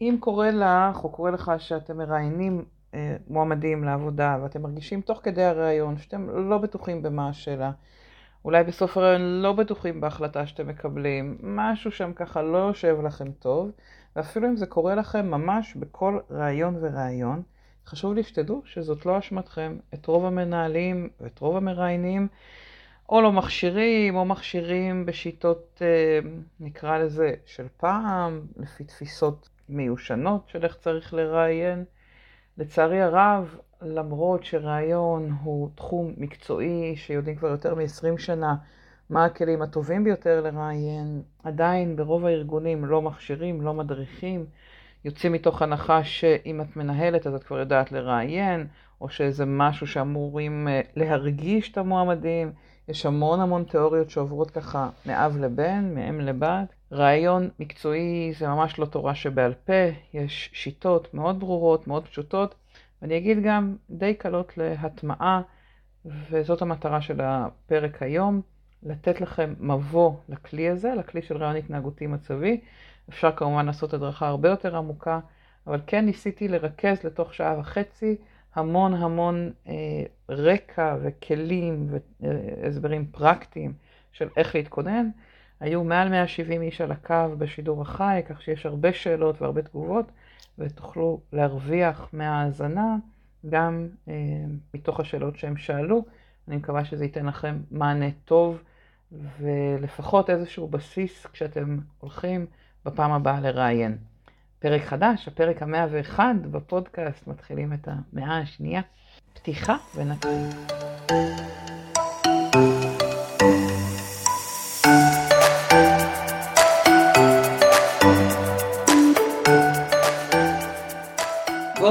אם קורה לך או קורה לך שאתם מראיינים אה, מועמדים לעבודה ואתם מרגישים תוך כדי הראיון שאתם לא בטוחים במה השאלה, אולי בסוף הראיון לא בטוחים בהחלטה שאתם מקבלים, משהו שם ככה לא יושב לכם טוב, ואפילו אם זה קורה לכם ממש בכל ראיון וראיון, חשוב לי שתדעו שזאת לא אשמתכם. את רוב המנהלים ואת רוב המראיינים או לא מכשירים או מכשירים בשיטות, אה, נקרא לזה, של פעם, לפי תפיסות מיושנות של איך צריך לראיין. לצערי הרב, למרות שראיון הוא תחום מקצועי שיודעים כבר יותר מ-20 שנה מה הכלים הטובים ביותר לראיין, עדיין ברוב הארגונים לא מכשירים, לא מדריכים, יוצאים מתוך הנחה שאם את מנהלת אז את כבר יודעת לראיין, או שזה משהו שאמורים אה, להרגיש את המועמדים. יש המון המון תיאוריות שעוברות ככה מאב לבן, מאם לבת. רעיון מקצועי זה ממש לא תורה שבעל פה, יש שיטות מאוד ברורות, מאוד פשוטות, ואני אגיד גם די קלות להטמעה, וזאת המטרה של הפרק היום, לתת לכם מבוא לכלי הזה, לכלי של רעיון התנהגותי מצבי. אפשר כמובן לעשות הדרכה הרבה יותר עמוקה, אבל כן ניסיתי לרכז לתוך שעה וחצי המון המון אה, רקע וכלים והסברים פרקטיים של איך להתכונן. היו מעל 170 איש על הקו בשידור החי, כך שיש הרבה שאלות והרבה תגובות, ותוכלו להרוויח מההאזנה גם אה, מתוך השאלות שהם שאלו. אני מקווה שזה ייתן לכם מענה טוב ולפחות איזשהו בסיס כשאתם הולכים בפעם הבאה לראיין. פרק חדש, הפרק המאה ואחד בפודקאסט, מתחילים את המאה השנייה. פתיחה ונתחיל.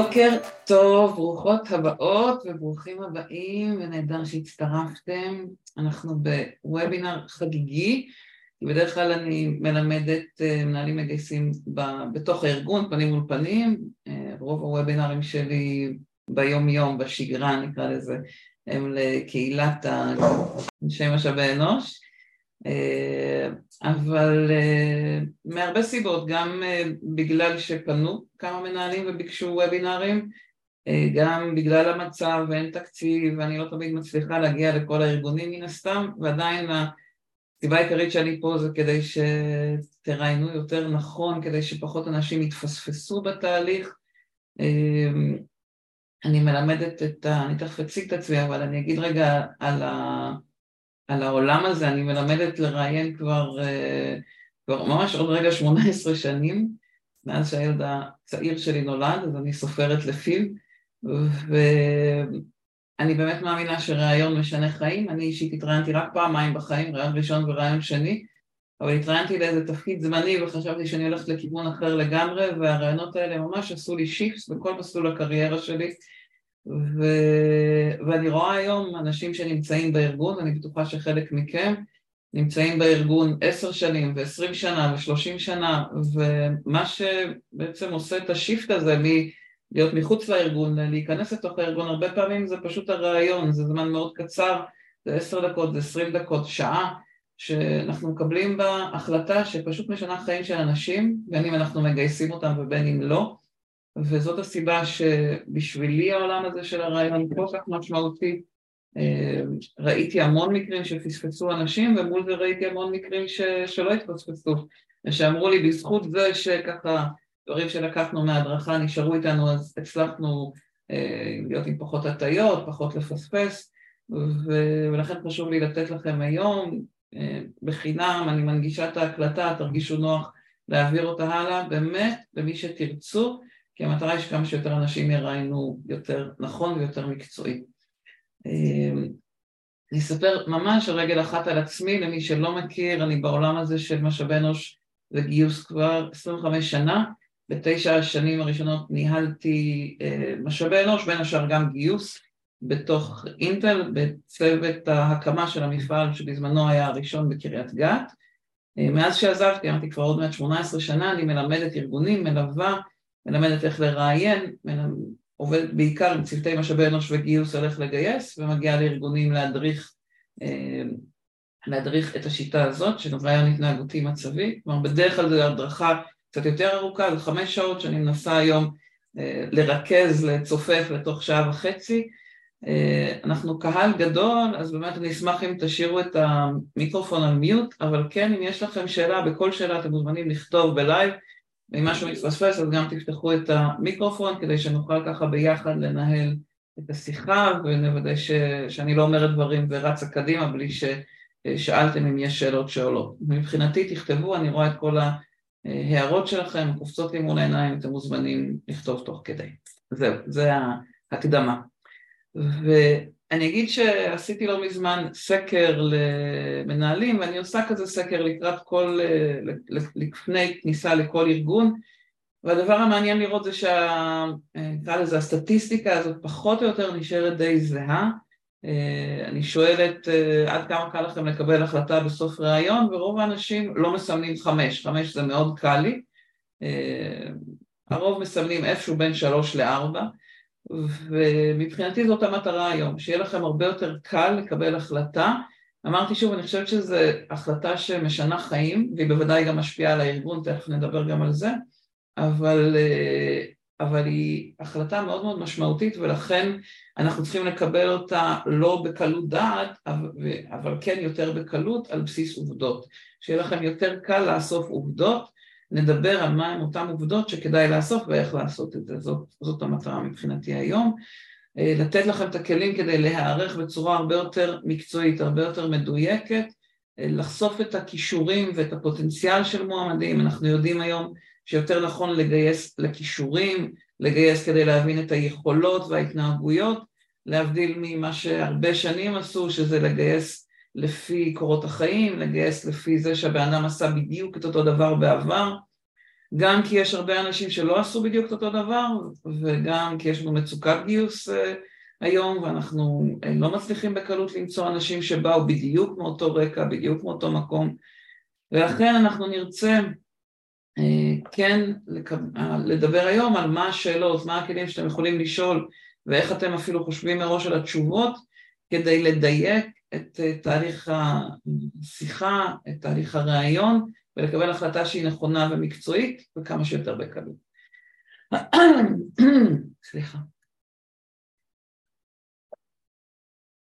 בוקר טוב, ברוכות הבאות וברוכים הבאים, ונהדר שהצטרפתם. אנחנו בוובינר חגיגי כי בדרך כלל אני מלמדת אה, מנהלים מגייסים בתוך הארגון, פנים מול פנים, אה, רוב הוובינרים שלי ביום יום, בשגרה נקרא לזה, הם לקהילת אנשי משאבי אנוש, אבל מהרבה סיבות, גם בגלל שפנו כמה מנהלים וביקשו וובינרים, גם בגלל המצב ואין תקציב ואני לא תמיד מצליחה להגיע לכל הארגונים מן הסתם, ועדיין הסיבה העיקרית שאני פה זה כדי שתראיינו יותר נכון, כדי שפחות אנשים יתפספסו בתהליך. אני מלמדת את ה... אני תכף אציג את עצמי, אבל אני אגיד רגע על, ה, על העולם הזה, אני מלמדת לראיין כבר, אה, כבר ממש עוד רגע 18 שנים, מאז שהילד הצעיר שלי נולד, אז אני סופרת לפיו, ו... אני באמת מאמינה שראיון משנה חיים, אני אישית התראיינתי רק פעמיים בחיים, ראיון ראשון וראיון שני, אבל התראיינתי לאיזה תפקיד זמני וחשבתי שאני הולכת לכיוון אחר לגמרי, והראיונות האלה ממש עשו לי שיפס בכל מסלול הקריירה שלי, ו... ואני רואה היום אנשים שנמצאים בארגון, ואני בטוחה שחלק מכם נמצאים בארגון עשר שנים ועשרים שנה ושלושים שנה, ומה שבעצם עושה את השיפט הזה מ... להיות מחוץ לארגון, להיכנס לתוך הארגון, הרבה פעמים זה פשוט הרעיון, זה זמן מאוד קצר, זה עשר דקות, זה עשרים דקות, שעה, שאנחנו מקבלים בה החלטה שפשוט משנה חיים של אנשים, בין אם אנחנו מגייסים אותם ובין אם לא, וזאת הסיבה שבשבילי העולם הזה של הרעיון כל כך משמעותי. אה, ראיתי המון מקרים שפספסו אנשים, ומול זה ראיתי המון מקרים ש... שלא התפספסו, ושאמרו לי בזכות זה שככה דברים שלקחנו מההדרכה נשארו איתנו, אז הצלחנו אה, להיות עם פחות הטיות, פחות לפספס, ולכן חשוב לי לתת לכם היום, אה, בחינם, אני מנגישה את ההקלטה, תרגישו נוח להעביר אותה הלאה, באמת, למי שתרצו, כי המטרה היא שכמה שיותר אנשים יראיינו יותר נכון ויותר מקצועי. אה, אני אספר ממש רגל אחת על עצמי, למי שלא מכיר, אני בעולם הזה של משאבי אנוש וגיוס כבר 25 שנה, בתשע השנים הראשונות ניהלתי אה, משאבי אנוש, בין השאר גם גיוס בתוך אינטל, בצוות ההקמה של המפעל שבזמנו היה הראשון בקריית גת. אה, מאז שעזבתי, אמרתי כבר עוד מעט 18 שנה, אני מלמדת ארגונים, מלווה, מלמדת איך לראיין, עובדת בעיקר עם צוותי משאבי אנוש וגיוס איך לגייס, ומגיעה לארגונים להדריך, אה, להדריך את השיטה הזאת של רעיון התנהגותי מצבי, כלומר בדרך כלל זו הדרכה קצת יותר ארוכה, זה חמש שעות שאני מנסה היום לרכז, לצופף לתוך שעה וחצי. אנחנו קהל גדול, אז באמת אני אשמח אם תשאירו את המיקרופון על מיוט, אבל כן, אם יש לכם שאלה, בכל שאלה אתם מוזמנים לכתוב בלייב, ואם משהו מתפספס אז גם תפתחו את המיקרופון כדי שנוכל ככה ביחד לנהל את השיחה ונוודא ש... שאני לא אומרת דברים ורצה קדימה בלי ששאלתם אם יש שאלות שעולות. מבחינתי תכתבו, אני רואה את כל ההערות שלכם, קופצות לי מול העיניים, אתם מוזמנים לכתוב תוך כדי. זהו, זה ההקדמה. ואני אגיד שעשיתי לא מזמן סקר למנהלים, ואני עושה כזה סקר לקראת כל, לפני כניסה לכל ארגון, והדבר המעניין לראות זה שה... נקרא לזה הסטטיסטיקה הזאת פחות או יותר נשארת די זהה. אני שואלת עד כמה קל לכם לקבל החלטה בסוף ראיון, ורוב האנשים לא מסמנים חמש, חמש זה מאוד קל לי, הרוב מסמנים איפשהו בין שלוש לארבע, ומבחינתי זאת המטרה היום, שיהיה לכם הרבה יותר קל לקבל החלטה. אמרתי שוב, אני חושבת שזו החלטה שמשנה חיים, והיא בוודאי גם משפיעה על הארגון, תכף נדבר גם על זה, אבל, אבל היא החלטה מאוד מאוד משמעותית, ולכן אנחנו צריכים לקבל אותה לא בקלות דעת, אבל כן יותר בקלות על בסיס עובדות. שיהיה לכם יותר קל לאסוף עובדות, נדבר על מהם אותן עובדות שכדאי לאסוף ואיך לעשות את זה, זאת, זאת המטרה מבחינתי היום. לתת לכם את הכלים כדי להיערך בצורה הרבה יותר מקצועית, הרבה יותר מדויקת, לחשוף את הכישורים ואת הפוטנציאל של מועמדים, אנחנו יודעים היום שיותר נכון לגייס לכישורים, לגייס כדי להבין את היכולות וההתנהגויות, להבדיל ממה שהרבה שנים עשו, שזה לגייס לפי קורות החיים, לגייס לפי זה שהבן אדם עשה בדיוק את אותו דבר בעבר, גם כי יש הרבה אנשים שלא עשו בדיוק את אותו דבר, וגם כי יש לנו מצוקת גיוס היום, ואנחנו לא מצליחים בקלות למצוא אנשים שבאו בדיוק מאותו רקע, בדיוק מאותו מקום, ולכן אנחנו נרצה כן לדבר היום על מה השאלות, מה הכלים שאתם יכולים לשאול, ואיך אתם אפילו חושבים מראש על התשובות, כדי לדייק את תהליך השיחה, את תהליך הראיון, ולקבל החלטה שהיא נכונה ומקצועית, וכמה שיותר בקלות. סליחה.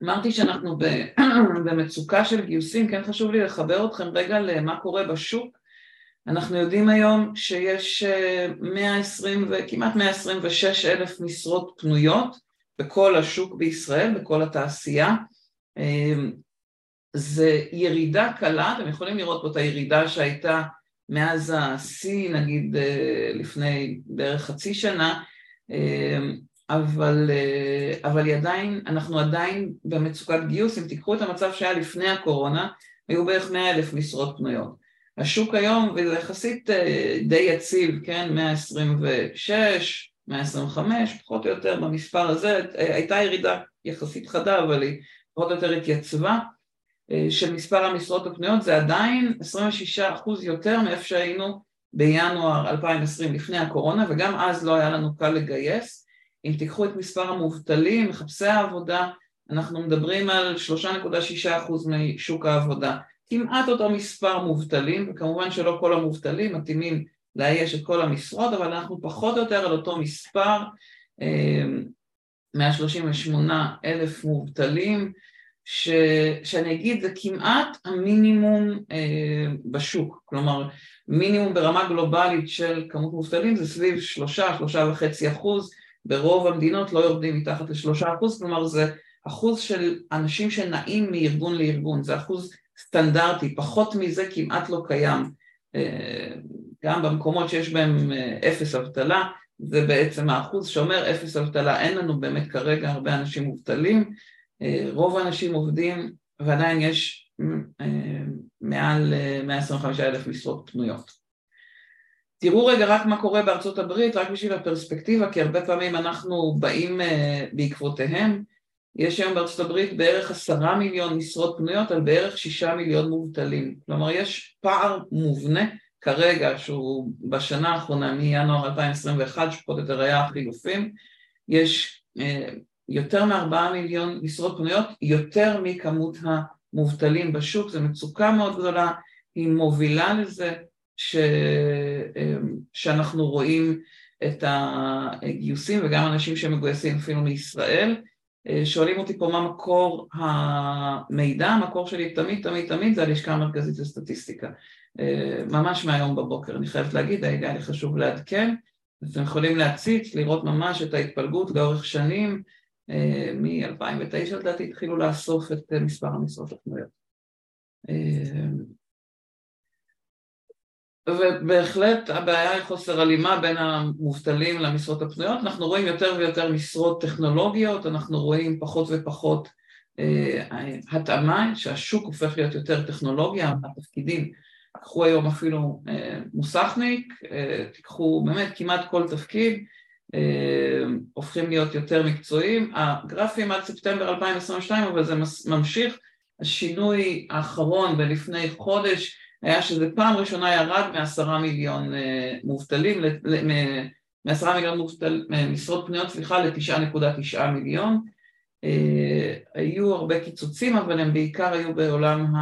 אמרתי שאנחנו במצוקה של גיוסים, כן חשוב לי לחבר אתכם רגע למה קורה בשוק. אנחנו יודעים היום שיש 120 וכמעט 126 אלף משרות פנויות בכל השוק בישראל, בכל התעשייה. זה ירידה קלה, אתם יכולים לראות פה את הירידה שהייתה מאז השיא, נגיד לפני בערך חצי שנה, אבל, אבל היא עדיין, אנחנו עדיין במצוקת גיוס, אם תיקחו את המצב שהיה לפני הקורונה, היו בערך 100 אלף משרות פנויות. השוק היום, וזה יחסית די יציב, כן, 126, 125, פחות או יותר במספר הזה, הייתה ירידה יחסית חדה, אבל היא פחות או יותר התייצבה, של מספר המשרות הפנויות, זה עדיין 26% יותר מאיפה שהיינו בינואר 2020 לפני הקורונה, וגם אז לא היה לנו קל לגייס. אם תיקחו את מספר המובטלים, מחפשי העבודה, אנחנו מדברים על 3.6% משוק העבודה. כמעט אותו מספר מובטלים, וכמובן שלא כל המובטלים מתאימים לאייש את כל המשרות, אבל אנחנו פחות או יותר על אותו מספר, 138 אלף מובטלים, ש, שאני אגיד זה כמעט המינימום אה, בשוק, כלומר מינימום ברמה גלובלית של כמות מובטלים זה סביב שלושה, שלושה וחצי אחוז, ברוב המדינות לא יורדים מתחת לשלושה אחוז, כלומר זה אחוז של אנשים שנעים מארגון לארגון, זה אחוז סטנדרטי, פחות מזה כמעט לא קיים, אה, גם במקומות שיש בהם אה, אפס אבטלה, זה בעצם האחוז שאומר אפס אבטלה, אין לנו באמת כרגע הרבה אנשים מובטלים, רוב האנשים עובדים ועדיין יש מעל 125 אלף משרות פנויות. תראו רגע רק מה קורה בארצות הברית, רק בשביל הפרספקטיבה, כי הרבה פעמים אנחנו באים בעקבותיהם. יש היום בארצות הברית בערך עשרה מיליון משרות פנויות על בערך שישה מיליון מובטלים. כלומר, יש פער מובנה כרגע, שהוא בשנה האחרונה, מינואר 2021, שפחות או יותר היה החילופים, יש אה, יותר מארבעה מיליון משרות פנויות, יותר מכמות המובטלים בשוק, זו מצוקה מאוד גדולה, היא מובילה לזה ש... שאנחנו רואים את הגיוסים וגם אנשים שמגויסים אפילו מישראל, שואלים אותי פה מה מקור המידע, המקור שלי תמיד תמיד תמיד זה הלשכה המרכזית לסטטיסטיקה, ממש מהיום בבוקר, אני חייבת להגיד, היה לי חשוב לעדכן, אתם יכולים להציץ, לראות ממש את ההתפלגות לאורך שנים, מ-2009 לדעתי התחילו לאסוף את מספר המשרות הפנויות. ובהחלט הבעיה היא חוסר הלימה בין המובטלים למשרות הפנויות, אנחנו רואים יותר ויותר משרות טכנולוגיות, אנחנו רואים פחות ופחות אה, התאמה, שהשוק הופך להיות יותר טכנולוגיה, התפקידים, קחו היום אפילו אה, מוסכניק, אה, תיקחו באמת כמעט כל תפקיד, אה, הופכים להיות יותר מקצועיים, הגרפים עד ספטמבר 2022 אבל זה ממשיך, השינוי האחרון בלפני חודש היה שזה פעם ראשונה ירד מעשרה מיליון אה, מובטלים, מעשרה מיליון מובטל, משרות פנויות, סליחה, לתשעה נקודה תשעה מיליון. אה, היו הרבה קיצוצים, אבל הם בעיקר היו בעולם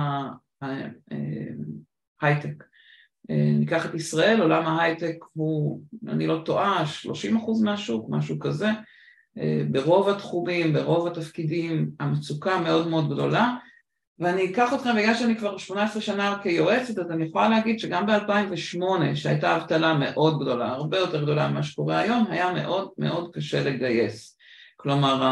ההייטק. אה, ניקח את ישראל, עולם ההייטק הוא, אני לא טועה, 30 אחוז מהשוק, משהו כזה. ברוב התחומים, ברוב התפקידים, המצוקה מאוד מאוד גדולה. ואני אקח אתכם, בגלל שאני כבר 18 שנה כיועצת, אז אני יכולה להגיד שגם ב-2008, שהייתה אבטלה מאוד גדולה, הרבה יותר גדולה ממה שקורה היום, היה מאוד מאוד קשה לגייס. כלומר,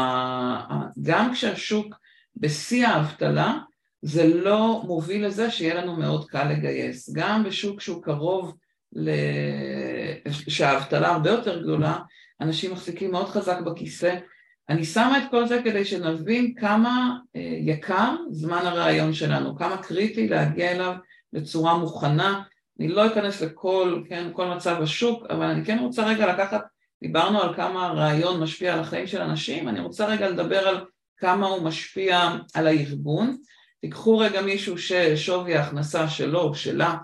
גם כשהשוק בשיא האבטלה, זה לא מוביל לזה שיהיה לנו מאוד קל לגייס. גם בשוק שהוא קרוב, ל... שהאבטלה הרבה יותר גדולה, אנשים מחזיקים מאוד חזק בכיסא, אני שמה את כל זה כדי שנבין כמה אה, יקר זמן הרעיון שלנו, כמה קריטי להגיע אליו בצורה מוכנה. אני לא אכנס לכל, כן, כל מצב השוק, אבל אני כן רוצה רגע לקחת, דיברנו על כמה הרעיון משפיע על החיים של אנשים, אני רוצה רגע לדבר על כמה הוא משפיע על הארגון. תיקחו רגע מישהו ששווי ההכנסה שלו או שלה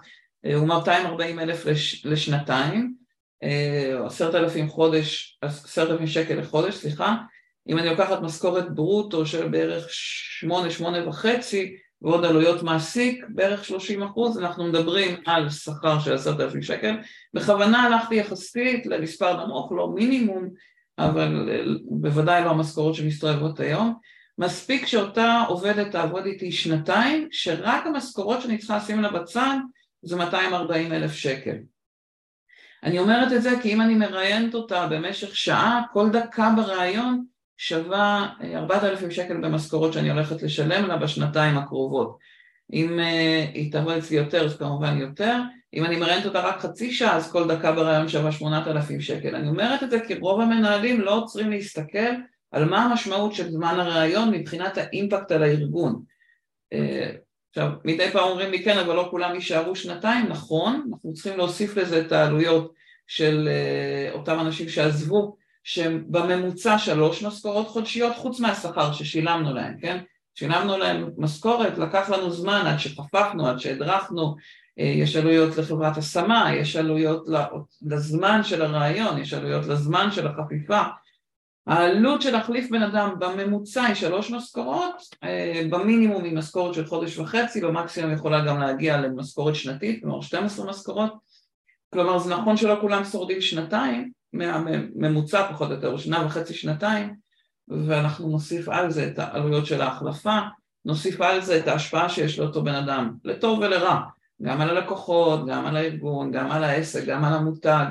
אה, הוא 240 אלף לש, לשנתיים, אה, עשרת אלפים חודש, עשרת אלפים שקל לחודש, סליחה, אם אני לוקחת משכורת ברוטו של בערך שמונה, שמונה וחצי, ועוד עלויות מעסיק, בערך שלושים אחוז, אנחנו מדברים על שכר של עשרת אלפים שקל. בכוונה הלכתי יחסית למספר נמוך, לא מינימום, אבל בוודאי לא המשכורות שמסתובבות היום. מספיק שאותה עובדת תעבוד איתי שנתיים, שרק המשכורות שאני צריכה לשים לה בצד זה 240 אלף שקל. אני אומרת את זה כי אם אני מראיינת אותה במשך שעה, כל דקה בראיון שווה 4,000 שקל במשכורות שאני הולכת לשלם לה בשנתיים הקרובות. אם uh, היא תבוא אצלי יותר, אז כמובן יותר. אם אני מראיינת אותה רק חצי שעה, אז כל דקה ברעיון שווה 8,000 שקל. אני אומרת את זה כי רוב המנהלים לא עוצרים להסתכל על מה המשמעות של זמן הראיון מבחינת האימפקט על הארגון. Uh, עכשיו, מדי פעם אומרים לי כן, אבל לא כולם יישארו שנתיים, נכון, אנחנו צריכים להוסיף לזה את העלויות של uh, אותם אנשים שעזבו שהם בממוצע שלוש משכורות חודשיות חוץ מהשכר ששילמנו להם, כן? שילמנו להם משכורת, לקח לנו זמן עד שחפפנו, עד שהדרכנו, אה, יש עלויות לחברת השמה, יש עלויות לזמן של הרעיון, יש עלויות לזמן של החפיפה. העלות של להחליף בן אדם בממוצע היא שלוש משכורות, אה, במינימום היא משכורת של חודש וחצי, במקסימום יכולה גם להגיע למשכורת שנתית, כלומר 12 משכורות, כלומר זה נכון שלא כולם שורדים שנתיים, מהממוצע פחות או יותר, שנה וחצי, שנתיים, ואנחנו נוסיף על זה את העלויות של ההחלפה, נוסיף על זה את ההשפעה שיש לאותו בן אדם, לטוב ולרע, גם על הלקוחות, גם על הארגון, גם על העסק, גם על המותג.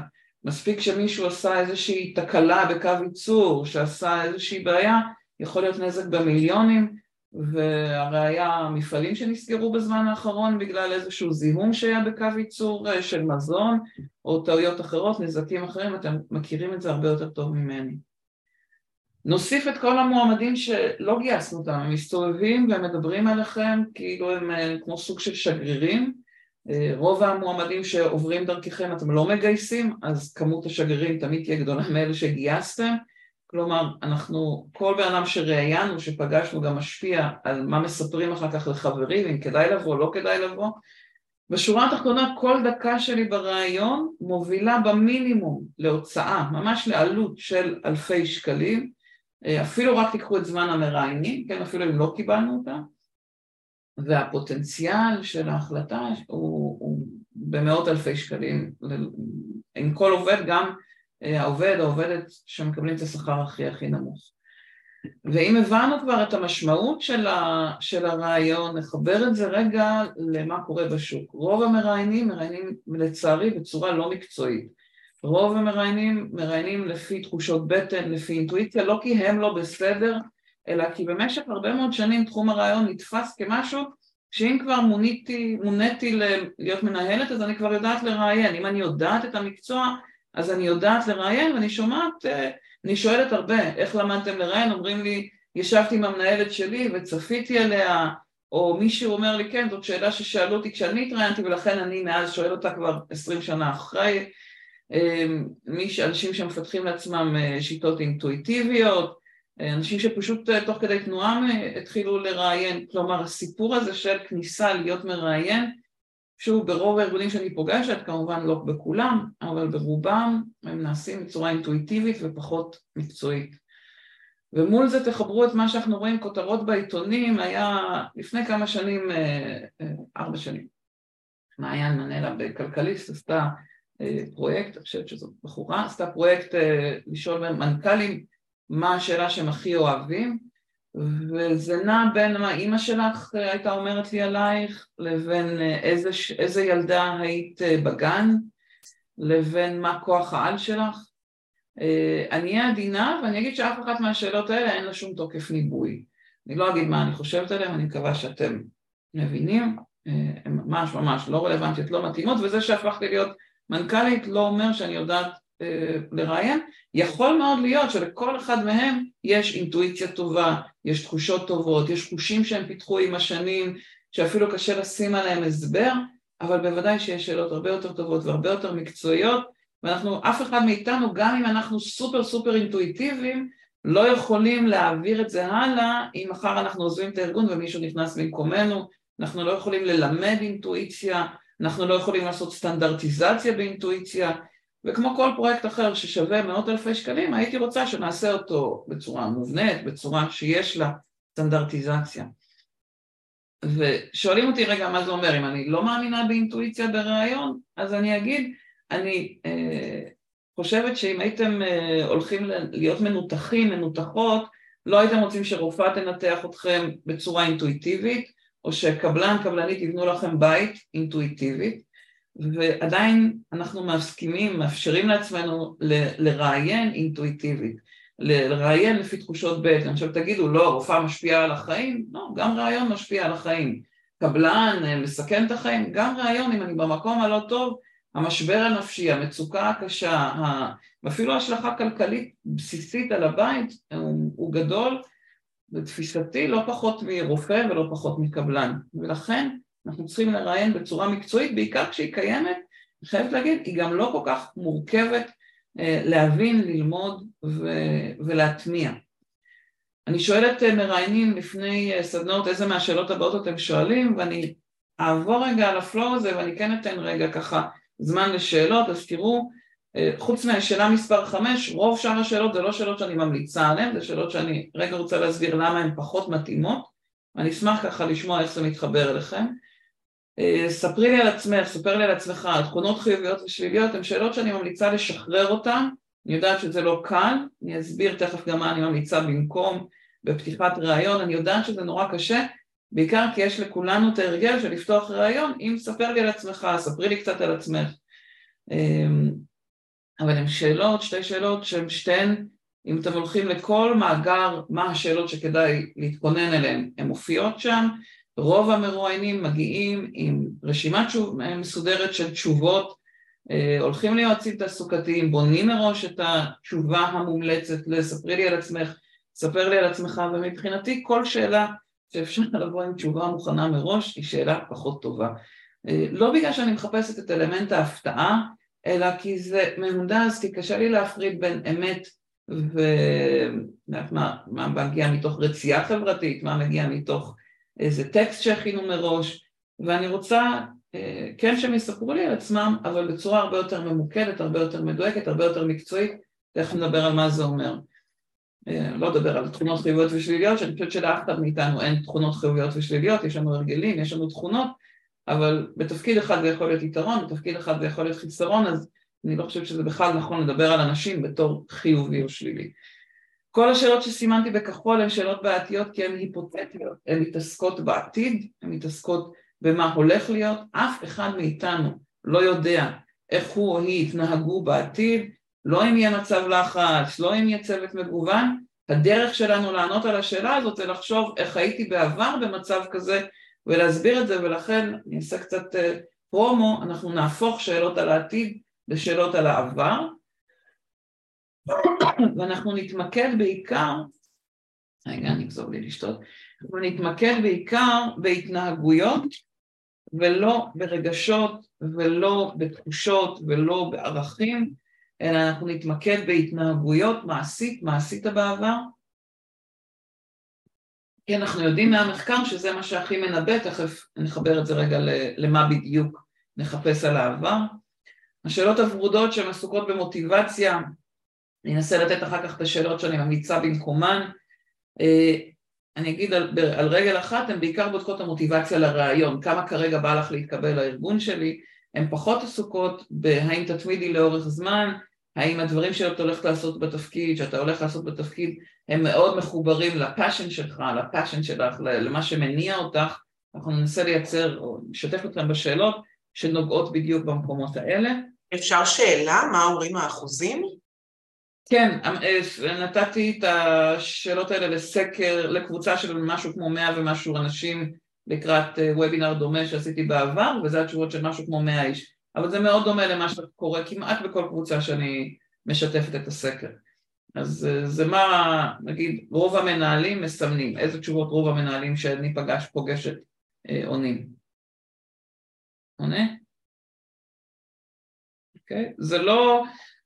מספיק שמישהו עשה איזושהי תקלה בקו ייצור, שעשה איזושהי בעיה, יכול להיות נזק במיליונים, והראיה המפעלים שנסגרו בזמן האחרון בגלל איזשהו זיהום שהיה בקו ייצור אה, של מזון או טעויות אחרות, נזקים אחרים, אתם מכירים את זה הרבה יותר טוב ממני. נוסיף את כל המועמדים שלא גייסנו אותם, הם מסתובבים והם מדברים עליכם כאילו הם אה, כמו סוג של שגרירים, רוב המועמדים שעוברים דרככם אתם לא מגייסים, אז כמות השגרירים תמיד תהיה גדולה מאלה שגייסתם. כלומר, אנחנו, כל בן אדם שראיינו, שפגשנו, גם משפיע על מה מספרים אחר כך לחברים, אם כדאי לבוא, לא כדאי לבוא. בשורה התחתונה, כל דקה שלי בראיון מובילה במינימום להוצאה, ממש לעלות של אלפי שקלים, אפילו רק תיקחו את זמן המראיינים, כן, אפילו אם לא קיבלנו אותה, והפוטנציאל של ההחלטה הוא, הוא במאות אלפי שקלים עם כל עובד, גם העובד, העובדת שמקבלים את השכר הכי הכי נמוך. ואם הבנו כבר את המשמעות של, ה, של הרעיון, נחבר את זה רגע למה קורה בשוק. רוב המראיינים מראיינים לצערי בצורה לא מקצועית. רוב המראיינים מראיינים לפי תחושות בטן, לפי אינטואיציה, לא כי הם לא בסדר, אלא כי במשך הרבה מאוד שנים תחום הרעיון נתפס כמשהו שאם כבר מוניתי, מוניתי להיות מנהלת אז אני כבר יודעת לראיין, אם אני יודעת את המקצוע אז אני יודעת לראיין ואני שומעת, אה, אני שואלת הרבה, איך למדתם לראיין? אומרים לי, ישבתי עם המנהלת שלי וצפיתי עליה, או מישהו אומר לי, כן, זאת שאלה ששאלו אותי כשאני התראיינתי ולכן אני מאז שואל אותה כבר עשרים שנה אחרי. אה, אנשים שמפתחים לעצמם אה, שיטות אינטואיטיביות, אנשים שפשוט תוך כדי תנועה התחילו לראיין, כלומר הסיפור הזה של כניסה להיות מראיין שוב, ברוב הארגונים שאני פוגשת, כמובן לא בכולם, אבל ברובם הם נעשים בצורה אינטואיטיבית ופחות מקצועית. ומול זה תחברו את מה שאנחנו רואים כותרות בעיתונים, היה לפני כמה שנים, אה, אה, ארבע שנים, מעיין מנלה בכלכליסט עשתה אה, פרויקט, אני חושבת שזו בחורה, עשתה פרויקט לשאול מנכ"לים מה השאלה שהם הכי אוהבים, וזה נע בין מה אימא שלך הייתה אומרת לי עלייך, לבין אה, איזה, איזה ילדה היית אה, בגן, לבין מה כוח העל שלך. אה, אני אהיה עדינה ואני אגיד שאף אחת מהשאלות האלה אין לה שום תוקף ניבוי. אני לא אגיד מה אני חושבת עליהן, אני מקווה שאתם מבינים, הן ממש ממש לא רלוונטיות, לא מתאימות, וזה שהפכתי להיות מנכ"לית לא אומר שאני יודעת לראיין, יכול מאוד להיות שלכל אחד מהם יש אינטואיציה טובה, יש תחושות טובות, יש חושים שהם פיתחו עם השנים, שאפילו קשה לשים עליהם הסבר, אבל בוודאי שיש שאלות הרבה יותר טובות והרבה יותר מקצועיות, ואנחנו, אף אחד מאיתנו, גם אם אנחנו סופר סופר אינטואיטיביים, לא יכולים להעביר את זה הלאה אם מחר אנחנו עוזבים את הארגון ומישהו נכנס במקומנו, אנחנו לא יכולים ללמד אינטואיציה, אנחנו לא יכולים לעשות סטנדרטיזציה באינטואיציה, וכמו כל פרויקט אחר ששווה מאות אלפי שקלים, הייתי רוצה שנעשה אותו בצורה מובנית, בצורה שיש לה סטנדרטיזציה. ושואלים אותי רגע מה זה אומר, אם אני לא מאמינה באינטואיציה בריאיון, אז אני אגיד, אני אה, חושבת שאם הייתם אה, הולכים להיות מנותחים, מנותחות, לא הייתם רוצים שרופאה תנתח אתכם בצורה אינטואיטיבית, או שקבלן, קבלנית יבנו לכם בית אינטואיטיבית, ועדיין אנחנו מסכימים, מאפשרים לעצמנו ל- לראיין אינטואיטיבית, לראיין לפי תחושות בטן. עכשיו תגידו, לא, רופאה משפיעה על החיים? לא, גם ראיון משפיע על החיים. קבלן, אה, מסכן את החיים? גם ראיון, אם אני במקום הלא טוב, המשבר הנפשי, המצוקה הקשה, ואפילו השלכה כלכלית בסיסית על הבית הוא, הוא גדול, בתפיסתי לא פחות מרופא ולא פחות מקבלן. ולכן אנחנו צריכים לראיין בצורה מקצועית, בעיקר כשהיא קיימת, אני חייבת להגיד, היא גם לא כל כך מורכבת אה, להבין, ללמוד ו- ולהטמיע. אני שואלת אה, מראיינים לפני אה, סדנאות איזה מהשאלות הבאות אתם שואלים, ואני אעבור רגע על הפלואו הזה ואני כן אתן רגע ככה זמן לשאלות, אז תראו, חוץ מהשאלה מספר 5, רוב שאר השאלות זה לא שאלות שאני ממליצה עליהן, זה שאלות שאני רגע רוצה להסביר למה הן פחות מתאימות, ואני אשמח ככה לשמוע איך זה מתחבר אליכם. אה, ספרי לי על עצמך, ספר לי על עצמך, תכונות חיוביות ושליליות, הן שאלות שאני ממליצה לשחרר אותן, אני יודעת שזה לא קל, אני אסביר תכף גם מה אני ממליצה במקום בפתיחת ראיון, אני יודעת שזה נורא קשה, בעיקר כי יש לכולנו את ההרגל של לפתוח ראיון, אם ספר לי על עצמך, ספרי לי קצת על עצמך. אמ, אבל הן שאלות, שתי שאלות שהן שתיהן, אם אתם הולכים לכל מאגר מה השאלות שכדאי להתכונן אליהן, הן מופיעות שם, רוב המרואיינים מגיעים עם רשימת שוב, מסודרת של תשובות, אה, הולכים ליועצים תעסוקתיים, בונים מראש את התשובה המומלצת לספרי לי על עצמך, ספר לי על עצמך, ומבחינתי כל שאלה שאפשר לבוא עם תשובה מוכנה מראש היא שאלה פחות טובה. אה, לא בגלל שאני מחפשת את אלמנט ההפתעה, אלא כי זה מהונדס, כי קשה לי להפריד בין אמת ומה מה מגיע מתוך רצייה חברתית, מה מגיע מתוך איזה טקסט שהכינו מראש, ואני רוצה אה, כן שהם יספרו לי על עצמם, אבל בצורה הרבה יותר ממוקדת, הרבה יותר מדויקת, הרבה יותר מקצועית, תכף נדבר על מה זה אומר. אה, לא אדבר על תכונות חיוביות ושליליות, שאני חושבת שלאף אחד מאיתנו אין תכונות חיוביות ושליליות, יש לנו הרגלים, יש לנו תכונות, אבל בתפקיד אחד זה יכול להיות יתרון, בתפקיד אחד זה יכול להיות חיסרון, אז אני לא חושבת שזה בכלל נכון לדבר על אנשים בתור חיובי או שלילי. כל השאלות שסימנתי בכחול הן שאלות בעייתיות כי הן היפותטיות, הן מתעסקות בעתיד, הן מתעסקות במה הולך להיות, אף אחד מאיתנו לא יודע איך הוא או היא יתנהגו בעתיד, לא אם יהיה מצב לחץ, לא אם יהיה צוות מגוון, הדרך שלנו לענות על השאלה הזאת זה לחשוב איך הייתי בעבר במצב כזה ולהסביר את זה ולכן אני אעשה קצת אה, פרומו, אנחנו נהפוך שאלות על העתיד לשאלות על העבר ואנחנו נתמקד בעיקר, רגע אני אחזור לי לשתות, אנחנו נתמקד בעיקר בהתנהגויות ולא ברגשות ולא בתחושות ולא בערכים אלא אנחנו נתמקד בהתנהגויות מעשית, מה עשית בעבר? כי אנחנו יודעים מהמחקר שזה מה שהכי מנבא, תכף נחבר את זה רגע למה בדיוק נחפש על העבר. השאלות הוורודות שהן עסוקות במוטיבציה, אני אנסה לתת אחר כך את השאלות שאני ממליצה במקומן. אה, אני אגיד על, על רגל אחת, הן בעיקר בודקות המוטיבציה לרעיון, כמה כרגע בא לך להתקבל לארגון שלי, הן פחות עסוקות בהאם תתמידי לאורך זמן, האם הדברים שאת הולכת לעשות בתפקיד, שאתה הולך לעשות בתפקיד, הם מאוד מחוברים ל passion שלך, ל passion שלך, למה שמניע אותך, אנחנו ננסה לייצר, או נשתף אתכם בשאלות שנוגעות בדיוק במקומות האלה. אפשר שאלה? מה אומרים האחוזים? כן, אה, נתתי את השאלות האלה לסקר, לקבוצה של משהו כמו מאה ומשהו אנשים לקראת וובינר אה, דומה שעשיתי בעבר, וזה התשובות של משהו כמו מאה איש. אבל זה מאוד דומה למה שקורה כמעט בכל קבוצה שאני משתפת את הסקר. אז אה, זה מה, נגיד, רוב המנהלים מסמנים, איזה תשובות רוב המנהלים שאני פגש, פוגשת עונים. עונה? אוקיי? זה לא...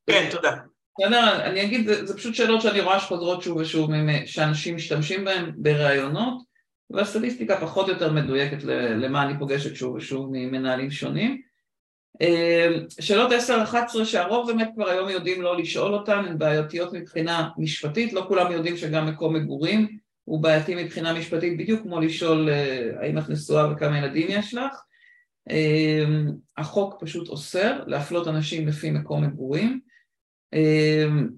כן, תודה. בסדר, אני אגיד, זה, זה פשוט שאלות שאני רואה שחוזרות שוב ושוב, שאנשים משתמשים בהן בראיונות, והסטטיסטיקה פחות או יותר מדויקת למה אני פוגשת שוב ושוב ממנהלים שונים. אמ, שאלות 10-11 שהרוב באמת כבר היום יודעים לא לשאול אותן, הן בעייתיות מבחינה משפטית, לא כולם יודעים שגם מקום מגורים הוא בעייתי מבחינה משפטית, בדיוק כמו לשאול אה, האם את נשואה וכמה ילדים יש לך. אמ, החוק פשוט אוסר להפלות אנשים לפי מקום מגורים. אמ,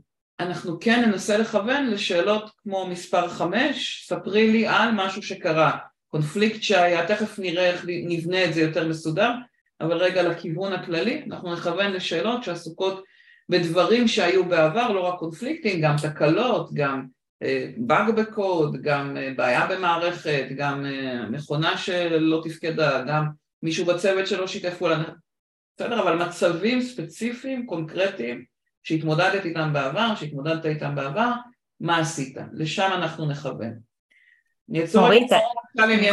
אנחנו כן ננסה לכוון לשאלות כמו מספר 5, ספרי לי על משהו שקרה, קונפליקט שהיה, תכף נראה איך נבנה את זה יותר מסודר, אבל רגע לכיוון הכללי, אנחנו נכוון לשאלות שעסוקות בדברים שהיו בעבר, לא רק קונפליקטים, גם תקלות, גם באג אה, בקוד, גם אה, בעיה במערכת, גם אה, מכונה שלא תפקדה, גם מישהו בצוות שלא שיתף פעולה, בסדר, אבל מצבים ספציפיים, קונקרטיים, שהתמודדת איתם בעבר, שהתמודדת איתם בעבר, מה עשית? לשם אנחנו נכוון. יש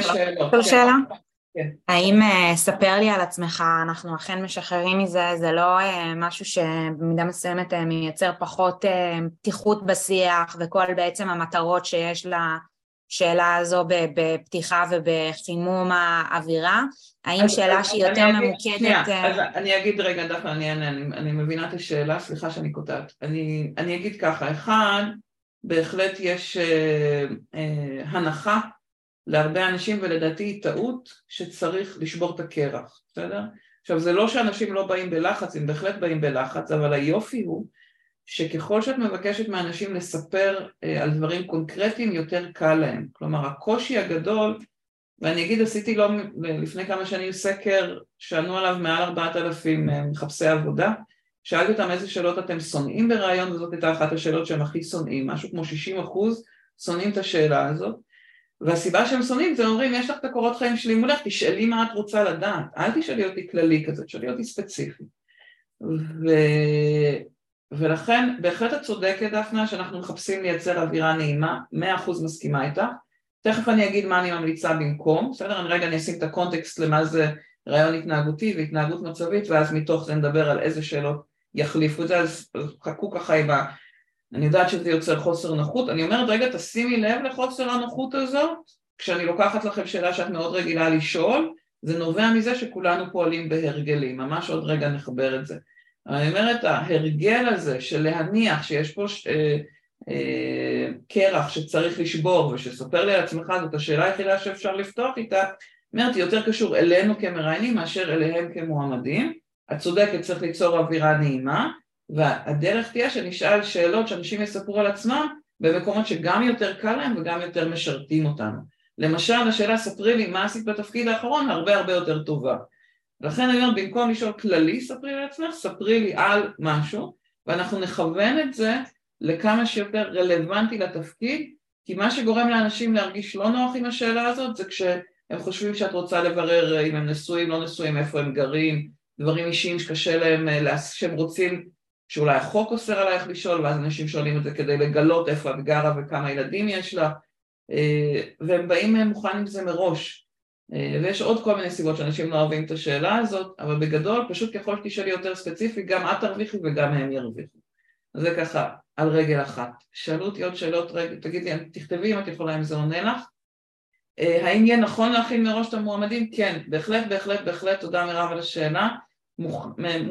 שאלות. שאלה? כן. האם, uh, ספר לי על עצמך, אנחנו אכן משחררים מזה, זה לא uh, משהו שבמידה מסוימת uh, מייצר פחות פתיחות בשיח וכל בעצם המטרות שיש לשאלה הזו בפתיחה ובחימום האווירה? האם שאלה שהיא יותר אגיד, ממוקדת... שנייה, אז אני אגיד רגע, דווקא אני אענה, אני, אני מבינה את השאלה, סליחה שאני קוטעת. אני, אני אגיד ככה, אחד, בהחלט יש uh, uh, הנחה להרבה אנשים, ולדעתי היא טעות שצריך לשבור את הקרח, בסדר? עכשיו זה לא שאנשים לא באים בלחץ, הם בהחלט באים בלחץ, אבל היופי הוא שככל שאת מבקשת מאנשים לספר אה, על דברים קונקרטיים יותר קל להם, כלומר הקושי הגדול, ואני אגיד עשיתי לא לפני כמה שנים סקר שענו עליו מעל ארבעת אלפים אה, מחפשי עבודה, שאלתי אותם איזה שאלות אתם שונאים ברעיון וזאת הייתה אחת השאלות שהם הכי שונאים, משהו כמו 60 אחוז שונאים את השאלה הזאת. והסיבה שהם שונאים זה אומרים יש לך את הקורות חיים שלי מולך תשאלי מה את רוצה לדעת. אל תשאלי אותי כללי כזה תשאלי אותי ספציפי. ו... ולכן בהחלט את צודקת דפנה שאנחנו מחפשים לייצר אווירה נעימה מאה אחוז מסכימה איתך תכף אני אגיד מה אני ממליצה במקום בסדר? אני רגע אני אשים את הקונטקסט למה זה רעיון התנהגותי והתנהגות מצבית ואז מתוך זה נדבר על איזה שאלות יחליפו את זה. אז חכו ככה עם ה... אני יודעת שזה יוצר חוסר נוחות, אני אומרת רגע תשימי לב לחוסר הנוחות הזאת, כשאני לוקחת לכם שאלה שאת מאוד רגילה לשאול, זה נובע מזה שכולנו פועלים בהרגלים, ממש עוד רגע נחבר את זה. אני אומרת ההרגל הזה של להניח שיש פה ש... אה, אה, קרח שצריך לשבור ושספר לי על עצמך זאת השאלה היחידה שאפשר לפתוח איתה, אומרת, יותר קשור אלינו כמראיינים מאשר אליהם כמועמדים. את צודקת, צריך ליצור אווירה נעימה, והדרך תהיה שנשאל שאלות שאנשים יספרו על עצמם במקומות שגם יותר קל להם וגם יותר משרתים אותנו. למשל, השאלה ספרי לי מה עשית בתפקיד האחרון הרבה הרבה יותר טובה. לכן אומרת, במקום לשאול כללי ספרי לעצמך, ספרי לי על משהו, ואנחנו נכוון את זה לכמה שיותר רלוונטי לתפקיד, כי מה שגורם לאנשים להרגיש לא נוח עם השאלה הזאת זה כשהם חושבים שאת רוצה לברר אם הם נשואים, לא נשואים, איפה הם גרים, דברים אישיים שקשה להם, אה, שהם רוצים, שאולי החוק אוסר עלייך לשאול, ואז אנשים שואלים את זה כדי לגלות איפה את גרה וכמה ילדים יש לה, אה, והם באים מוכן עם זה מראש. אה, ויש עוד כל מיני סיבות שאנשים לא אוהבים את השאלה הזאת, אבל בגדול פשוט ככל שתשאלי יותר ספציפי גם את תרוויחי וגם הם ירוויחו. זה ככה על רגל אחת. שאלו אותי עוד שאלות, רגע, תגיד לי, תכתבי אם את יכולה אם זה עונה לך. אה, האם יהיה נכון להכין מראש את המועמדים? כן, בהחלט, בהחלט, בהחלט, תודה מירב על השאלה.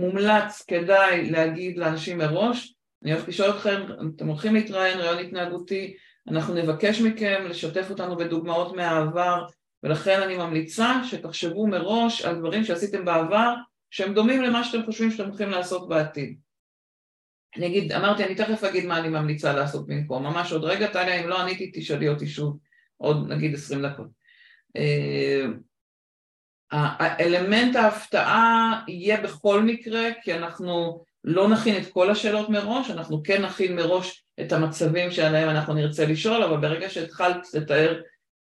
מומלץ, כדאי להגיד לאנשים מראש, אני הולכת לשאול אתכם, אתם הולכים להתראיין רעיון התנהגותי, אנחנו נבקש מכם לשתף אותנו בדוגמאות מהעבר ולכן אני ממליצה שתחשבו מראש על דברים שעשיתם בעבר שהם דומים למה שאתם חושבים שאתם הולכים לעשות בעתיד. אני אגיד, אמרתי, אני תכף אגיד מה אני ממליצה לעשות במקום, ממש עוד רגע, טליה, אם לא עניתי, תשאלי אותי שוב עוד נגיד עשרים דקות. אה, האלמנט ההפתעה יהיה בכל מקרה, כי אנחנו לא נכין את כל השאלות מראש, אנחנו כן נכין מראש את המצבים שעליהם אנחנו נרצה לשאול, אבל ברגע שהתחלת לתאר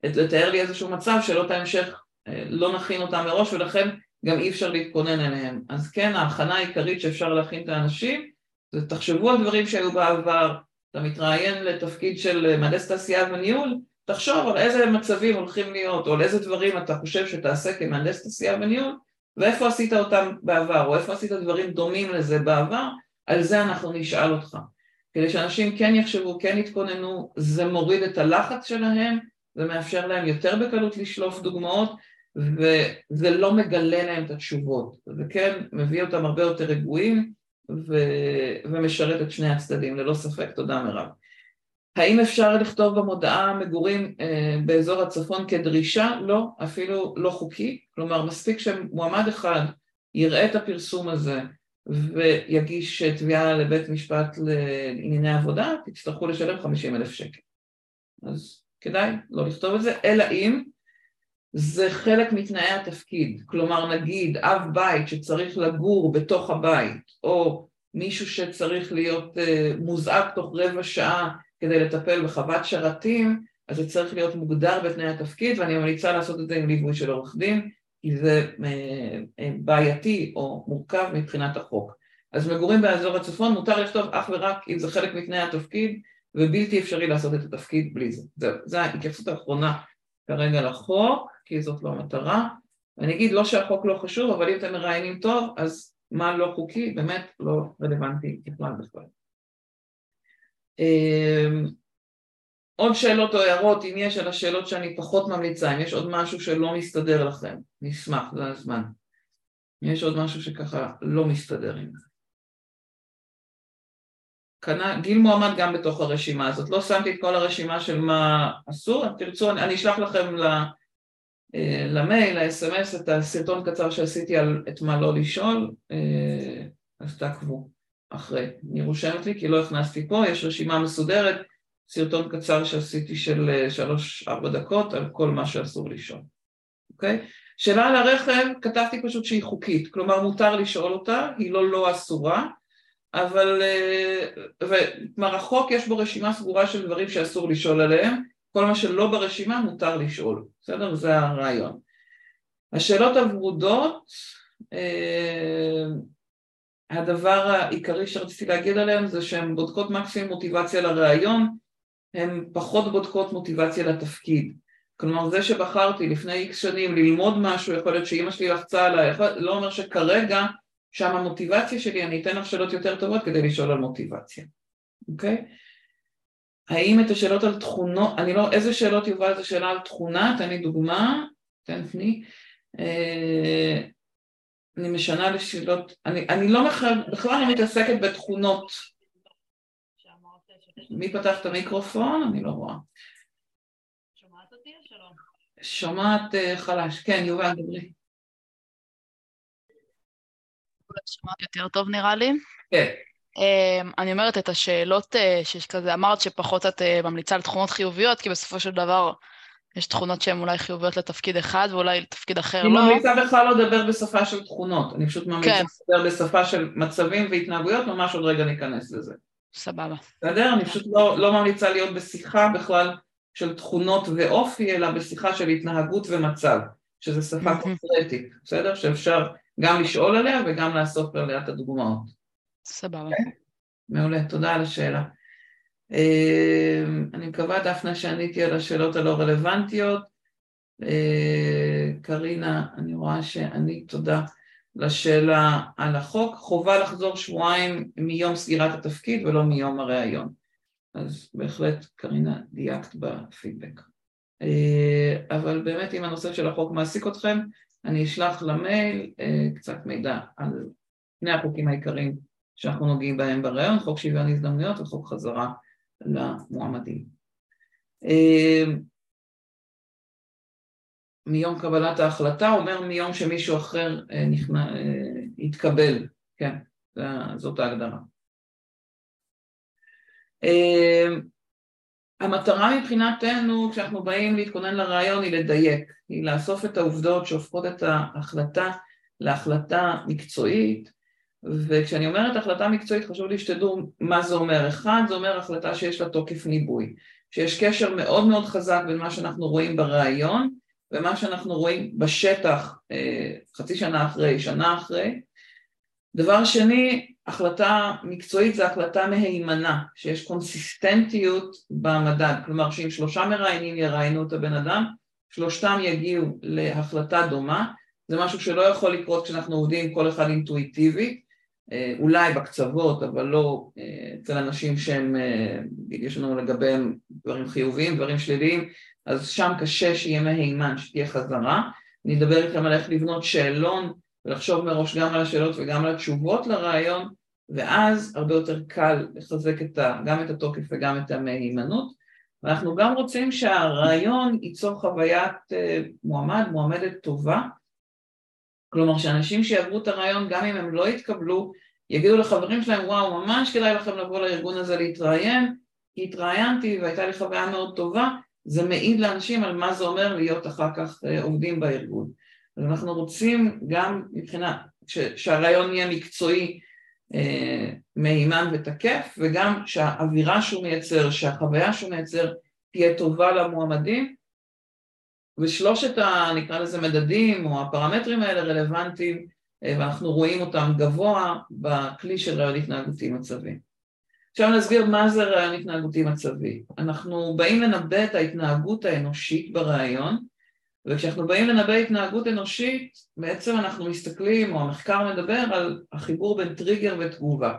לתאר לי איזשהו מצב שאלות ההמשך אה, לא נכין אותם מראש ולכן גם אי אפשר להתכונן אליהם. אז כן, ההכנה העיקרית שאפשר להכין את האנשים זה תחשבו על דברים שהיו בעבר, אתה מתראיין לתפקיד של מהנדס תעשייה וניהול, תחשוב על איזה מצבים הולכים להיות או על איזה דברים אתה חושב שתעשה כמהנדס תעשייה וניהול ואיפה עשית אותם בעבר או איפה עשית דברים דומים לזה בעבר, על זה אנחנו נשאל אותך. כדי שאנשים כן יחשבו, כן יתכוננו, זה מוריד את הלחץ שלהם ומאפשר להם יותר בקלות לשלוף דוגמאות וזה לא מגלה להם את התשובות, זה כן מביא אותם הרבה יותר רגועים ו... ומשרת את שני הצדדים, ללא ספק, תודה מירב. האם אפשר לכתוב במודעה מגורים אה, באזור הצפון כדרישה? לא, אפילו לא חוקי, כלומר מספיק שמועמד אחד יראה את הפרסום הזה ויגיש תביעה לבית משפט לענייני עבודה, תצטרכו לשלם 50 אלף שקל. אז כדאי לא לכתוב את זה, אלא אם זה חלק מתנאי התפקיד, כלומר נגיד אב בית שצריך לגור בתוך הבית, או מישהו שצריך להיות uh, מוזעק תוך רבע שעה כדי לטפל בחוות שרתים, אז זה צריך להיות מוגדר בתנאי התפקיד, ואני ממליצה לעשות את זה עם ליווי של עורך דין, כי זה uh, בעייתי או מורכב מבחינת החוק. אז מגורים באזור הצפון מותר לכתוב אך ורק אם זה חלק מתנאי התפקיד, ובלתי אפשרי לעשות את התפקיד בלי זה. זהו, זו ההתייחסות האחרונה כרגע לחוק, כי זאת לא המטרה. אני אגיד לא שהחוק לא חשוב, אבל אם אתם מראיינים טוב, אז מה לא חוקי באמת לא רלוונטי בכלל בכלל. אמ, עוד שאלות או הערות, אם יש על השאלות שאני פחות ממליצה, אם יש עוד משהו שלא מסתדר לכם, נשמח, זה הזמן. אם יש עוד משהו שככה לא מסתדר עם זה. קנה, גיל מועמד גם בתוך הרשימה הזאת, לא שמתי את כל הרשימה של מה אסור, אם תרצו אני, אני אשלח לכם ל, אה, למייל, ל-SMS את הסרטון קצר שעשיתי על את מה לא לשאול, אה, אז תעקבו אחרי, אני רושמת לי כי לא הכנסתי פה, יש רשימה מסודרת, סרטון קצר שעשיתי של אה, שלוש-ארבע דקות על כל מה שאסור לשאול, אוקיי? שאלה על הרכב, כתבתי פשוט שהיא חוקית, כלומר מותר לשאול אותה, היא לא לא אסורה, אבל, כלומר החוק יש בו רשימה סגורה של דברים שאסור לשאול עליהם, כל מה שלא ברשימה מותר לשאול, בסדר? זה הרעיון. השאלות הוורודות, אה, הדבר העיקרי שרציתי להגיד עליהן זה שהן בודקות מקסימום מוטיבציה לראיון, הן פחות בודקות מוטיבציה לתפקיד. כלומר זה שבחרתי לפני איקס שנים ללמוד משהו, יכול להיות שאימא שלי לחצה עליי, לא אומר שכרגע שם המוטיבציה שלי, אני אתן לך שאלות יותר טובות כדי לשאול על מוטיבציה, אוקיי? האם את השאלות על תכונות, אני לא, איזה שאלות יובל זה שאלה על תכונה, תן לי דוגמה, תן פני. אה, אני משנה לשאלות, אני, אני לא בכלל, בכלל לא מתעסקת בתכונות. מי פתח את המיקרופון? אני לא רואה. שומעת אותי או שלא? שומעת אה, חלש. כן, יובל, דברי. שמעת יותר טוב נראה לי. כן. אמ, אני אומרת את השאלות אה, שכזה אמרת שפחות את אה, ממליצה על תכונות חיוביות, כי בסופו של דבר יש תכונות שהן אולי חיוביות לתפקיד אחד ואולי לתפקיד אחר לא. אני ממליצה בכלל לא לדבר בשפה של תכונות, אני פשוט ממליצה כן. לדבר בשפה של מצבים והתנהגויות, ממש עוד רגע ניכנס לזה. סבבה. בסדר? אני פשוט לא, לא ממליצה להיות בשיחה בכלל של תכונות ואופי, אלא בשיחה של התנהגות ומצב, שזה שפה קונקרטית, בסדר? שאפשר גם לשאול עליה וגם לאסוף עליה את הדוגמאות. סבבה. Okay? אוקיי? מעולה, תודה על השאלה. אמ, אני מקווה, דפנה, שעניתי על השאלות הלא רלוונטיות. אה, קרינה, אני רואה שענית תודה לשאלה על החוק. חובה לחזור שבועיים מיום סגירת התפקיד ולא מיום הראיון. אז בהחלט, קרינה, דייקת בפידבק. אה, אבל באמת, אם הנושא של החוק מעסיק אתכם, אני אשלח למייל אה, קצת מידע על שני החוקים העיקריים שאנחנו נוגעים בהם בראיון, חוק שוויון הזדמנויות וחוק חזרה למועמדים. אה, מיום קבלת ההחלטה אומר מיום שמישהו אחר נכנע, התקבל, כן, זאת ההגדרה. המטרה מבחינתנו כשאנחנו באים להתכונן לרעיון היא לדייק, היא לאסוף את העובדות שהופכות את ההחלטה להחלטה מקצועית וכשאני אומרת החלטה מקצועית חשוב לי שתדעו מה זה אומר. אחד, זה אומר החלטה שיש לה תוקף ניבוי, שיש קשר מאוד מאוד חזק בין מה שאנחנו רואים בראיון ומה שאנחנו רואים בשטח אה, חצי שנה אחרי, שנה אחרי. דבר שני, החלטה מקצועית זה החלטה מהימנה, שיש קונסיסטנטיות במדד, כלומר שאם שלושה מראיינים יראיינו את הבן אדם, שלושתם יגיעו להחלטה דומה, זה משהו שלא יכול לקרות כשאנחנו עובדים כל אחד אינטואיטיבי, אה, אולי בקצוות, אבל לא אה, אצל אנשים שהם, אה, יש לנו לגביהם דברים חיוביים, דברים שליליים, אז שם קשה שיהיה מהימן, שתהיה חזרה. אני אדבר איתכם על איך לבנות שאלון ולחשוב מראש גם על השאלות וגם על התשובות לרעיון, ואז הרבה יותר קל לחזק את ה, גם את התוקף וגם את המהימנות. ואנחנו גם רוצים שהרעיון ייצור חוויית אה, מועמד, מועמדת טובה, כלומר שאנשים שיעברו את הרעיון גם אם הם לא יתקבלו, יגידו לחברים שלהם וואו ממש כדאי לכם לבוא לארגון הזה להתראיין, כי התראיינתי והייתה לי חוויה מאוד טובה, זה מעיד לאנשים על מה זה אומר להיות אחר כך אה, עובדים בארגון. אז אנחנו רוצים גם מבחינה, שהרעיון יהיה מקצועי מהימן ותקף, וגם שהאווירה שהוא מייצר, שהחוויה שהוא מייצר תהיה טובה למועמדים, ושלושת ה... נקרא לזה מדדים או הפרמטרים האלה רלוונטיים אה, ואנחנו רואים אותם גבוה בכלי של רעיון התנהגותי מצבי. עכשיו נסביר מה זה רעיון התנהגותי מצבי. אנחנו באים לנבא את ההתנהגות האנושית ברעיון וכשאנחנו באים לנבא התנהגות אנושית, בעצם אנחנו מסתכלים, או המחקר מדבר על החיבור בין טריגר ותגובה.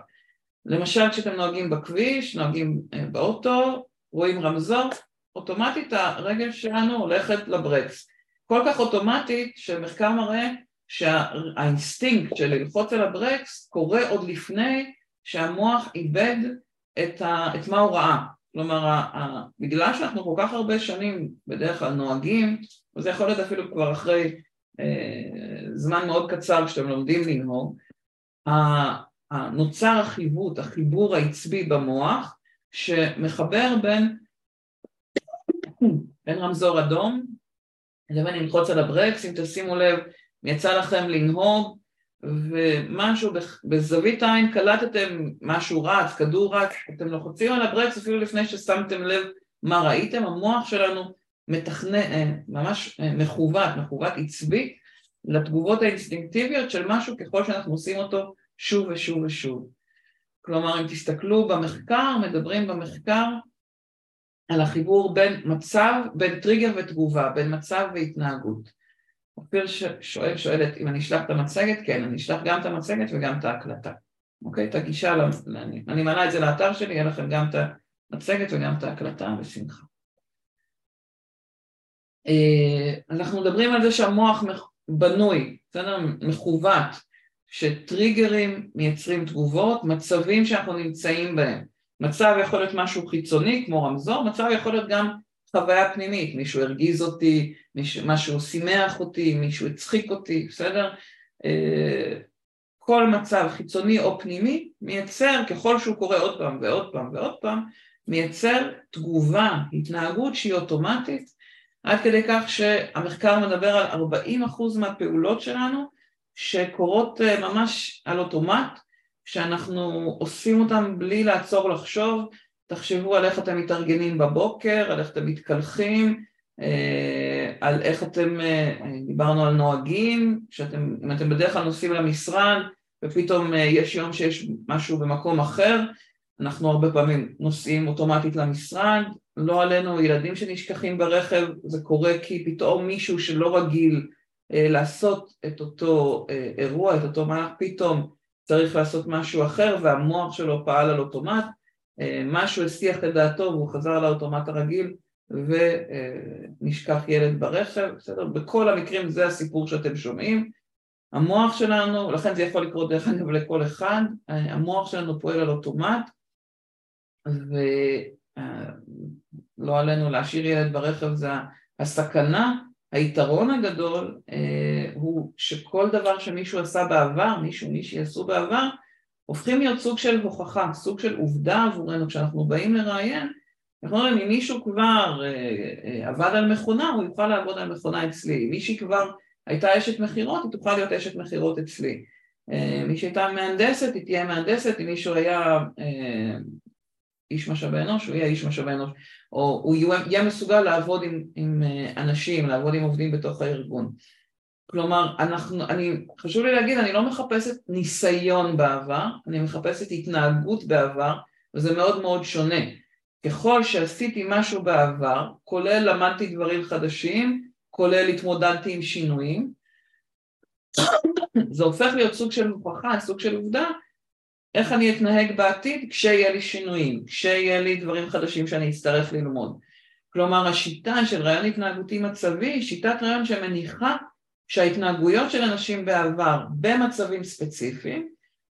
למשל כשאתם נוהגים בכביש, נוהגים אה, באוטו, רואים רמזור, אוטומטית הרגל שלנו הולכת לברקס. כל כך אוטומטית שמחקר מראה שהאינסטינקט של ללחוץ על הברקס קורה עוד לפני שהמוח עיבד את, ה, את מה הוא ראה. כלומר, בגלל שאנחנו כל כך הרבה שנים בדרך כלל נוהגים, וזה יכול להיות אפילו כבר אחרי אה, זמן מאוד קצר כשאתם לומדים לנהוג, נוצר החיווט, החיבור העצבי במוח, שמחבר בין, בין רמזור אדום לבין ללחוץ על הברקס, אם תשימו לב, יצא לכם לנהוג ומשהו בזווית העין קלטתם משהו רץ, כדור רץ, אתם לוחצים על הברקס אפילו לפני ששמתם לב מה ראיתם, המוח שלנו מתכנן, אה, ממש אה, מכוות, מכוות עצבית לתגובות האינסטינקטיביות של משהו ככל שאנחנו עושים אותו שוב ושוב ושוב. כלומר אם תסתכלו במחקר, מדברים במחקר על החיבור בין מצב, בין טריגר ותגובה, בין מצב והתנהגות. אופיר שואל, שואלת אם אני אשלח את המצגת, כן, אני אשלח גם את המצגת וגם את ההקלטה. אוקיי? את הגישה, אני, אני מעלה את זה לאתר שלי, יהיה לכם גם את המצגת וגם את ההקלטה, בשמחה. אה, אנחנו מדברים על זה שהמוח בנוי, בסדר? מכוות, שטריגרים מייצרים תגובות, מצבים שאנחנו נמצאים בהם. מצב יכול להיות משהו חיצוני כמו רמזור, מצב יכול להיות גם חוויה פנימית, מישהו הרגיז אותי, מישהו, משהו שימח אותי, מישהו הצחיק אותי, בסדר? אה, כל מצב חיצוני או פנימי מייצר, ככל שהוא קורה עוד פעם ועוד פעם ועוד פעם, מייצר תגובה, התנהגות שהיא אוטומטית, עד כדי כך שהמחקר מדבר על 40% מהפעולות שלנו שקורות אה, ממש על אוטומט, שאנחנו עושים אותם בלי לעצור לחשוב, תחשבו על איך אתם מתארגנים בבוקר, על איך אתם מתקלחים, אה, על איך אתם, אה, דיברנו על נוהגים, שאתם, אם אתם בדרך כלל נוסעים למשרד ופתאום יש יום שיש משהו במקום אחר, אנחנו הרבה פעמים נוסעים אוטומטית למשרד, לא עלינו ילדים שנשכחים ברכב, זה קורה כי פתאום מישהו שלא רגיל אה, לעשות את אותו אה, אירוע, את אותו מהלך, פתאום צריך לעשות משהו אחר והמוח שלו פעל על אוטומט, אה, משהו הסיח את דעתו והוא חזר לאוטומט הרגיל ונשכח ילד ברכב, בסדר? בכל המקרים זה הסיפור שאתם שומעים. המוח שלנו, לכן זה יכול לקרות דרך אגב לכל אחד, המוח שלנו פועל על אוטומט ולא עלינו להשאיר ילד ברכב זה הסכנה, היתרון הגדול אה, הוא שכל דבר שמישהו עשה בעבר, מישהו, מישהי עשו בעבר, הופכים להיות סוג של הוכחה, סוג של עובדה עבורנו. כשאנחנו באים לראיין, אנחנו אומרים אם מישהו כבר אה, אה, עבד על מכונה הוא יוכל לעבוד על מכונה אצלי, אם מישהי כבר הייתה אשת מכירות היא תוכל להיות אשת מכירות אצלי, מי שהייתה מהנדסת היא תהיה מהנדסת, אם מישהו היה איש משאבי אנוש, הוא יהיה איש משאבי אנוש, או הוא יהיה מסוגל לעבוד עם, עם אה, אנשים, לעבוד עם עובדים בתוך הארגון. כלומר, אנחנו, אני, חשוב לי להגיד, אני לא מחפשת ניסיון בעבר, אני מחפשת התנהגות בעבר, וזה מאוד מאוד שונה. ככל שעשיתי משהו בעבר, כולל למדתי דברים חדשים, כולל התמודדתי עם שינויים, זה הופך להיות סוג של מוכחה, סוג של עובדה, איך אני אתנהג בעתיד כשיהיה לי שינויים, כשיהיה לי דברים חדשים שאני אצטרך ללמוד. כלומר השיטה של רעיון התנהגותי מצבי היא שיטת רעיון שמניחה שההתנהגויות של אנשים בעבר במצבים ספציפיים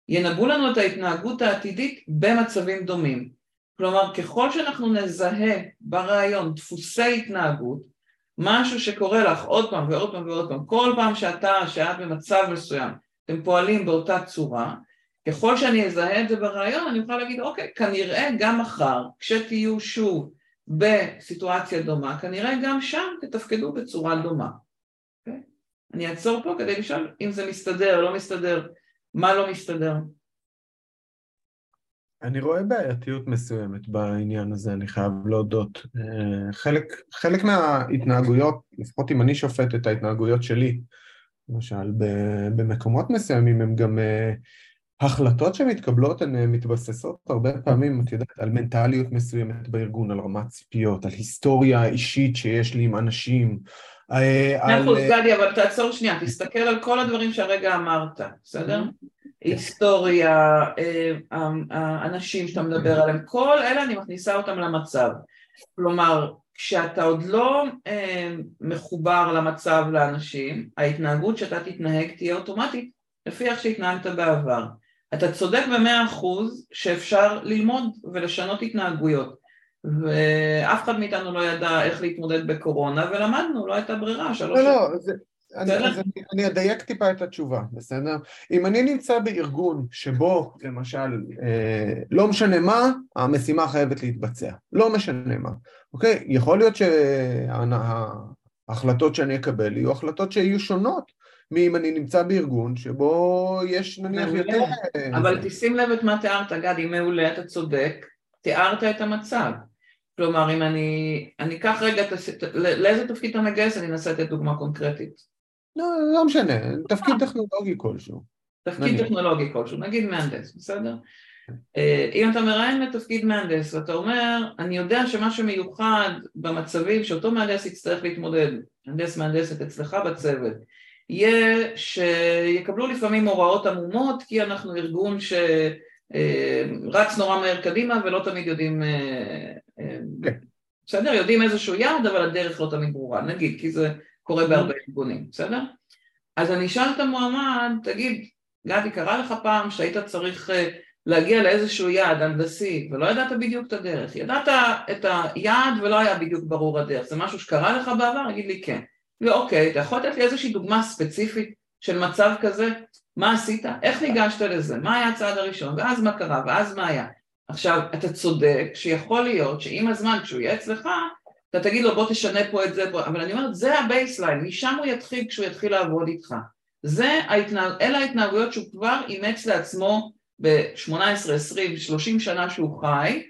ינבאו לנו את ההתנהגות העתידית במצבים דומים. כלומר ככל שאנחנו נזהה ברעיון דפוסי התנהגות, משהו שקורה לך עוד פעם ועוד פעם ועוד פעם, כל פעם שאתה, שאת במצב מסוים, אתם פועלים באותה צורה, ככל שאני אזהה את זה ברעיון, אני אוכל להגיד, אוקיי, כנראה גם מחר, כשתהיו שוב בסיטואציה דומה, כנראה גם שם תתפקדו בצורה דומה. אני אעצור פה כדי לשאול אם זה מסתדר, לא מסתדר, מה לא מסתדר. אני רואה בעייתיות מסוימת בעניין הזה, אני חייב להודות. אה, חלק, חלק מההתנהגויות, לפחות אם אני שופט את ההתנהגויות שלי, למשל, במקומות מסוימים הם גם אה, החלטות שמתקבלות הן אה, מתבססות הרבה פעמים, את יודעת, על מנטליות מסוימת בארגון, על רמת ציפיות, על היסטוריה אישית שיש לי עם אנשים. אה, מאה אחוז, אה, גדי, אבל תעצור שנייה, תסתכל על כל הדברים שהרגע אמרת, בסדר? היסטוריה, האנשים שאתה מדבר עליהם, כל אלה אני מכניסה אותם למצב. כלומר, כשאתה עוד לא מחובר למצב לאנשים, ההתנהגות שאתה תתנהג תהיה אוטומטית לפי איך שהתנהגת בעבר. אתה צודק במאה אחוז שאפשר ללמוד ולשנות התנהגויות ואף אחד מאיתנו לא ידע איך להתמודד בקורונה ולמדנו, לא הייתה ברירה, שלוש... לא, לא, זה... אני, אז אני, אני אדייק טיפה את התשובה, בסדר? אם אני נמצא בארגון שבו, למשל, אה, לא משנה מה, המשימה חייבת להתבצע. לא משנה מה, אוקיי? יכול להיות שההחלטות שאני אקבל יהיו החלטות שיהיו שונות מאם אני נמצא בארגון שבו יש נניח יותר... אבל תשים לב את מה תיארת, גדי, מעולה, אתה צודק, תיארת את המצב. כלומר, אם אני... אני אקח רגע, לאיזה תפקיד אתה מגייס, אני אנסה לתת דוגמה קונקרטית. לא, לא משנה, תפקיד טכנולוגי כלשהו. תפקיד טכנולוגי כלשהו, נגיד מהנדס, בסדר? אה, אם אתה מראיין לתפקיד מהנדס ואתה אומר, אני יודע שמשהו מיוחד במצבים שאותו מהנדס יצטרך להתמודד, מהנדס מהנדסת אצלך בצוות, יהיה שיקבלו לפעמים הוראות עמומות כי אנחנו ארגון שרץ אה, נורא מהר קדימה ולא תמיד יודעים, אה, אה, כן. בסדר? יודעים איזשהו יעד אבל הדרך לא תמיד ברורה, נגיד, כי זה קורה בהרבה ארגונים, בסדר? אז אני אשאל את המועמד, תגיד, גדי, קרה לך פעם שהיית צריך להגיע לאיזשהו יעד הנדסי ולא ידעת בדיוק את הדרך, ידעת את היעד ולא היה בדיוק ברור הדרך, זה משהו שקרה לך בעבר? תגיד לי כן. ואוקיי, אתה יכול לתת לי איזושהי דוגמה ספציפית של מצב כזה? מה עשית? איך ניגשת לזה? מה היה הצעד הראשון? ואז מה קרה? ואז מה היה? עכשיו, אתה צודק שיכול להיות שעם הזמן כשהוא יהיה אצלך, אתה תגיד לו בוא תשנה פה את זה, אבל אני אומרת זה ה baseline, משם הוא יתחיל כשהוא יתחיל לעבוד איתך. זה ההתנהג... אלה ההתנהגויות שהוא כבר אימץ לעצמו ב-18, 20, 30 שנה שהוא חי,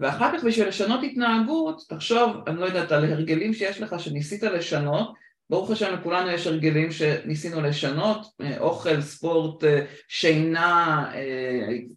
ואחר כך בשביל לשנות התנהגות, תחשוב, אני לא יודעת, על הרגלים שיש לך שניסית לשנות, ברוך השם לכולנו יש הרגלים שניסינו לשנות, אוכל, ספורט, שינה,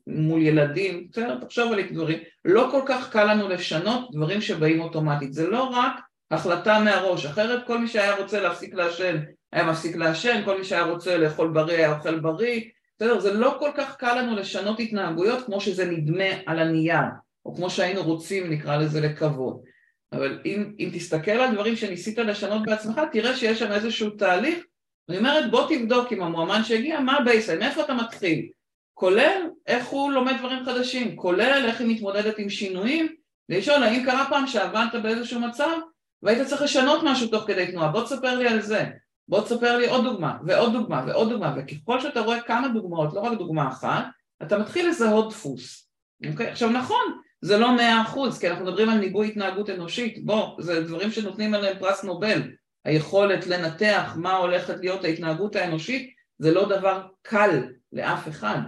מול ילדים, בסדר, תחשוב על דברים, לא כל כך קל לנו לשנות דברים שבאים אוטומטית, זה לא רק החלטה מהראש, אחרת כל מי שהיה רוצה להפסיק לעשן היה מפסיק לעשן, כל מי שהיה רוצה לאכול בריא היה אוכל בריא, בסדר, זה לא כל כך קל לנו לשנות התנהגויות כמו שזה נדמה על הנייר, או כמו שהיינו רוצים נקרא לזה לקוות. אבל אם, אם תסתכל על דברים שניסית לשנות בעצמך, תראה שיש שם איזשהו תהליך. אני אומרת, בוא תבדוק עם המועמד שהגיע, מה ה baseline, מאיפה אתה מתחיל? כולל איך הוא לומד דברים חדשים, כולל איך היא מתמודדת עם שינויים, ולשאול האם קרה פעם שעבדת באיזשהו מצב והיית צריך לשנות משהו תוך כדי תנועה, בוא תספר לי על זה. בוא תספר לי עוד דוגמה, ועוד דוגמה, ועוד דוגמה, וככל שאתה רואה כמה דוגמאות, לא רק דוגמה אחת, אתה מתחיל לזהות דפוס. אוקיי? עכשיו נכון, זה לא מאה אחוז, כי אנחנו מדברים על ניבוי התנהגות אנושית, בוא, זה דברים שנותנים עליהם פרס נובל, היכולת לנתח מה הולכת להיות ההתנהגות האנושית, זה לא דבר קל לאף אחד,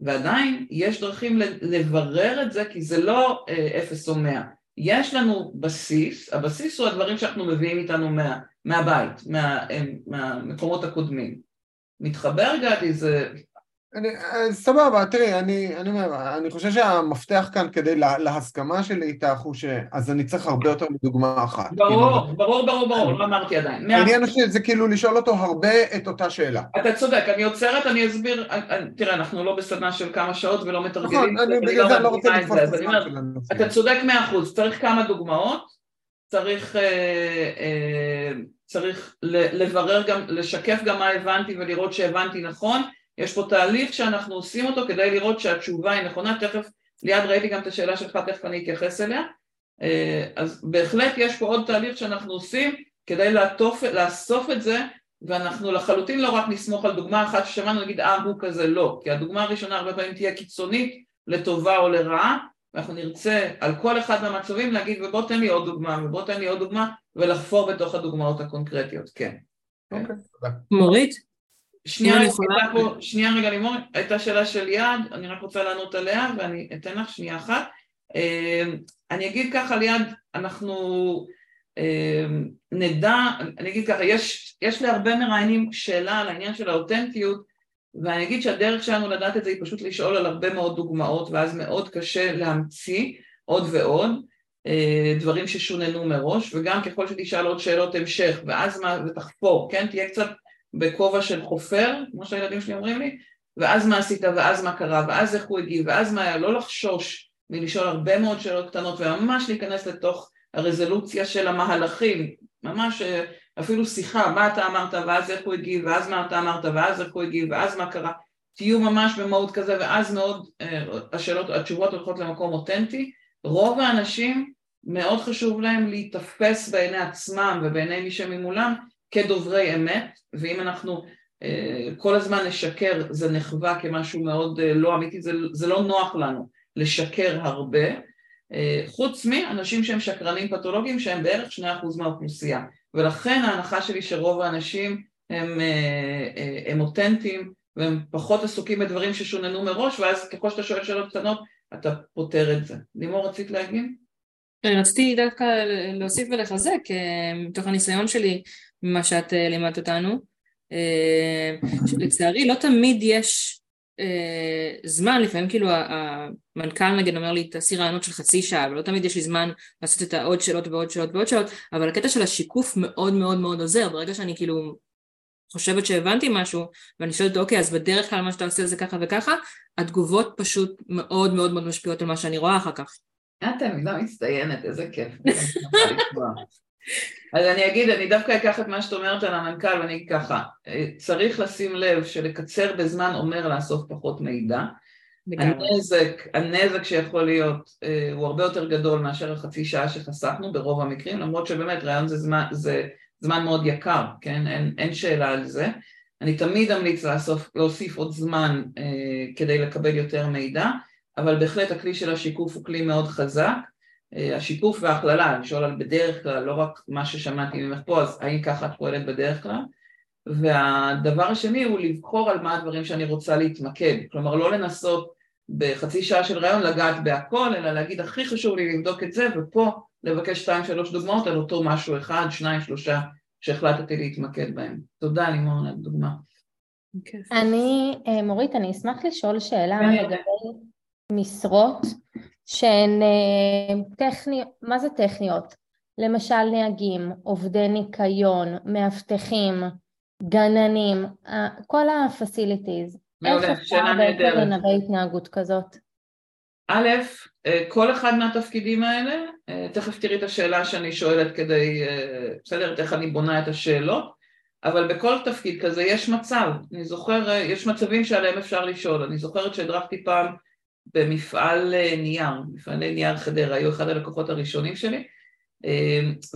ועדיין יש דרכים לברר את זה, כי זה לא אה, אפס או מאה. יש לנו בסיס, הבסיס הוא הדברים שאנחנו מביאים איתנו מה, מהבית, מה, מהמקומות הקודמים. מתחבר גדי, זה אני, אה, סבבה, תראי, אני, אני אומר, אני חושב שהמפתח כאן כדי לה, להסכמה שלי איתך הוא ש... אז אני צריך הרבה יותר מדוגמה אחת. ברור, כאילו, ברור, ברור, ברור, לא אמרתי עדיין. העניין הוא שזה כאילו לשאול אותו הרבה את אותה שאלה. אתה צודק, אני עוצרת, אני אסביר, תראה, אנחנו לא בסדנה של כמה שעות ולא מתרגלים. נכון, אני בגלל זה לא רוצה לתפוס את הזמן שלנו. אתה צודק מאה אחוז, צריך כמה דוגמאות, צריך... אה, אה, צריך לברר גם, לשקף גם מה הבנתי ולראות שהבנתי נכון, יש פה תהליך שאנחנו עושים אותו כדי לראות שהתשובה היא נכונה, תכף, ליד ראיתי גם את השאלה שלך, תכף אני אתייחס אליה, אה, אז בהחלט יש פה עוד תהליך שאנחנו עושים כדי לעטוף, לאסוף את זה ואנחנו לחלוטין לא רק נסמוך על דוגמה אחת ששמענו נגיד אה הוא כזה לא, כי הדוגמה הראשונה הרבה פעמים תהיה קיצונית לטובה או לרעה. ואנחנו נרצה על כל אחד מהמצבים להגיד ובוא תן לי עוד דוגמה ובוא תן לי עוד דוגמה ולחפור בתוך הדוגמאות הקונקרטיות, כן. אוקיי, תודה. מורית? שנייה, פה, שנייה רגע לימור, הייתה שאלה של יד, אני רק רוצה לענות עליה ואני אתן לך שנייה אחת. אמ, אני אגיד ככה ליד, אנחנו אמ, נדע, אני אגיד ככה, יש, יש להרבה מראיינים שאלה על העניין של האותנטיות ואני אגיד שהדרך שלנו לדעת את זה היא פשוט לשאול על הרבה מאוד דוגמאות ואז מאוד קשה להמציא עוד ועוד אה, דברים ששוננו מראש וגם ככל שתשאל עוד שאלות המשך ואז מה, ותחפור, כן? תהיה קצת בכובע של חופר, כמו שהילדים שלי אומרים לי, ואז מה עשית, ואז מה קרה, ואז איך הוא הגיב, ואז מה היה, לא לחשוש מלשאול הרבה מאוד שאלות קטנות, וממש להיכנס לתוך הרזולוציה של המהלכים, ממש אה, אפילו שיחה, מה אתה אמרת, ואז איך הוא הגיב, ואז מה אתה אמרת, ואז איך הוא הגיב, ואז מה קרה, תהיו ממש במהות כזה, ואז מאוד אה, השאלות, התשובות הולכות למקום אותנטי. רוב האנשים מאוד חשוב להם להיתפס בעיני עצמם ובעיני מי שממולם כדוברי אמת, ואם אנחנו אה, כל הזמן נשקר זה נחווה כמשהו מאוד אה, לא אמיתי, זה, זה לא נוח לנו לשקר הרבה, אה, חוץ מאנשים שהם שקרנים פתולוגיים שהם בערך שני אחוז מהאוכלוסייה, ולכן ההנחה שלי שרוב האנשים הם, הם אותנטיים והם פחות עסוקים בדברים ששוננו מראש, ואז ככל שאתה שואל שאלות קטנות אתה פותר את זה. לימור רצית להגיד? רציתי דווקא להוסיף ולחזק, מתוך הניסיון שלי ממה שאת אה, לימדת אותנו. אה, לצערי לא תמיד יש אה, זמן, לפעמים כאילו המנכ"ל נגיד אומר לי תעשי רעיונות של חצי שעה ולא תמיד יש לי זמן לעשות את העוד שאלות ועוד שאלות ועוד שאלות אבל הקטע של השיקוף מאוד מאוד מאוד עוזר ברגע שאני כאילו חושבת שהבנתי משהו ואני שואלת אוקיי אז בדרך כלל מה שאתה עושה זה ככה וככה התגובות פשוט מאוד מאוד מאוד משפיעות על מה שאני רואה אחר כך. את תלמידה מצטיינת איזה כיף. אז אני אגיד, אני דווקא אקח את מה שאת אומרת על המנכ"ל ואני אגיד ככה, צריך לשים לב שלקצר בזמן אומר לאסוף פחות מידע הנזק, הנזק שיכול להיות אה, הוא הרבה יותר גדול מאשר החצי שעה שחסכנו ברוב המקרים, למרות שבאמת רעיון זה זמן, זה זמן מאוד יקר, כן? אין, אין שאלה על זה. אני תמיד אמליץ לאסוף, להוסיף עוד זמן אה, כדי לקבל יותר מידע, אבל בהחלט הכלי של השיקוף הוא כלי מאוד חזק. אה, השיקוף וההכללה, לשאול על בדרך כלל, לא רק מה ששמעתי ממך פה, אז האם ככה את פועלת בדרך כלל? והדבר השני הוא לבחור על מה הדברים שאני רוצה להתמקד, כלומר לא לנסות בחצי שעה של רעיון לגעת בהכל, אלא להגיד הכי חשוב לי לבדוק את זה, ופה לבקש שתיים שלוש דוגמאות על אותו משהו אחד, שניים, שלושה, שהחלטתי להתמקד בהם. תודה לימור על הדוגמה. אני, אה, מורית, אני אשמח לשאול שאלה לגבי משרות שהן אה, טכניות, מה זה טכניות? למשל נהגים, עובדי ניקיון, מאבטחים, גננים, כל ה-facilities. מעולה, שאלה נהדרת. איך אפשר לנבא התנהגות כזאת? א', אה, כל אחד מהתפקידים האלה, אה, תכף תראי את השאלה שאני שואלת כדי, בסדר, איך אני בונה את השאלות, אבל בכל תפקיד כזה יש מצב, אני זוכר, יש מצבים שעליהם אפשר לשאול, אני זוכרת שהדרכתי פעם במפעל נייר, מפעלי נייר חדרה, היו אחד הלקוחות הראשונים שלי,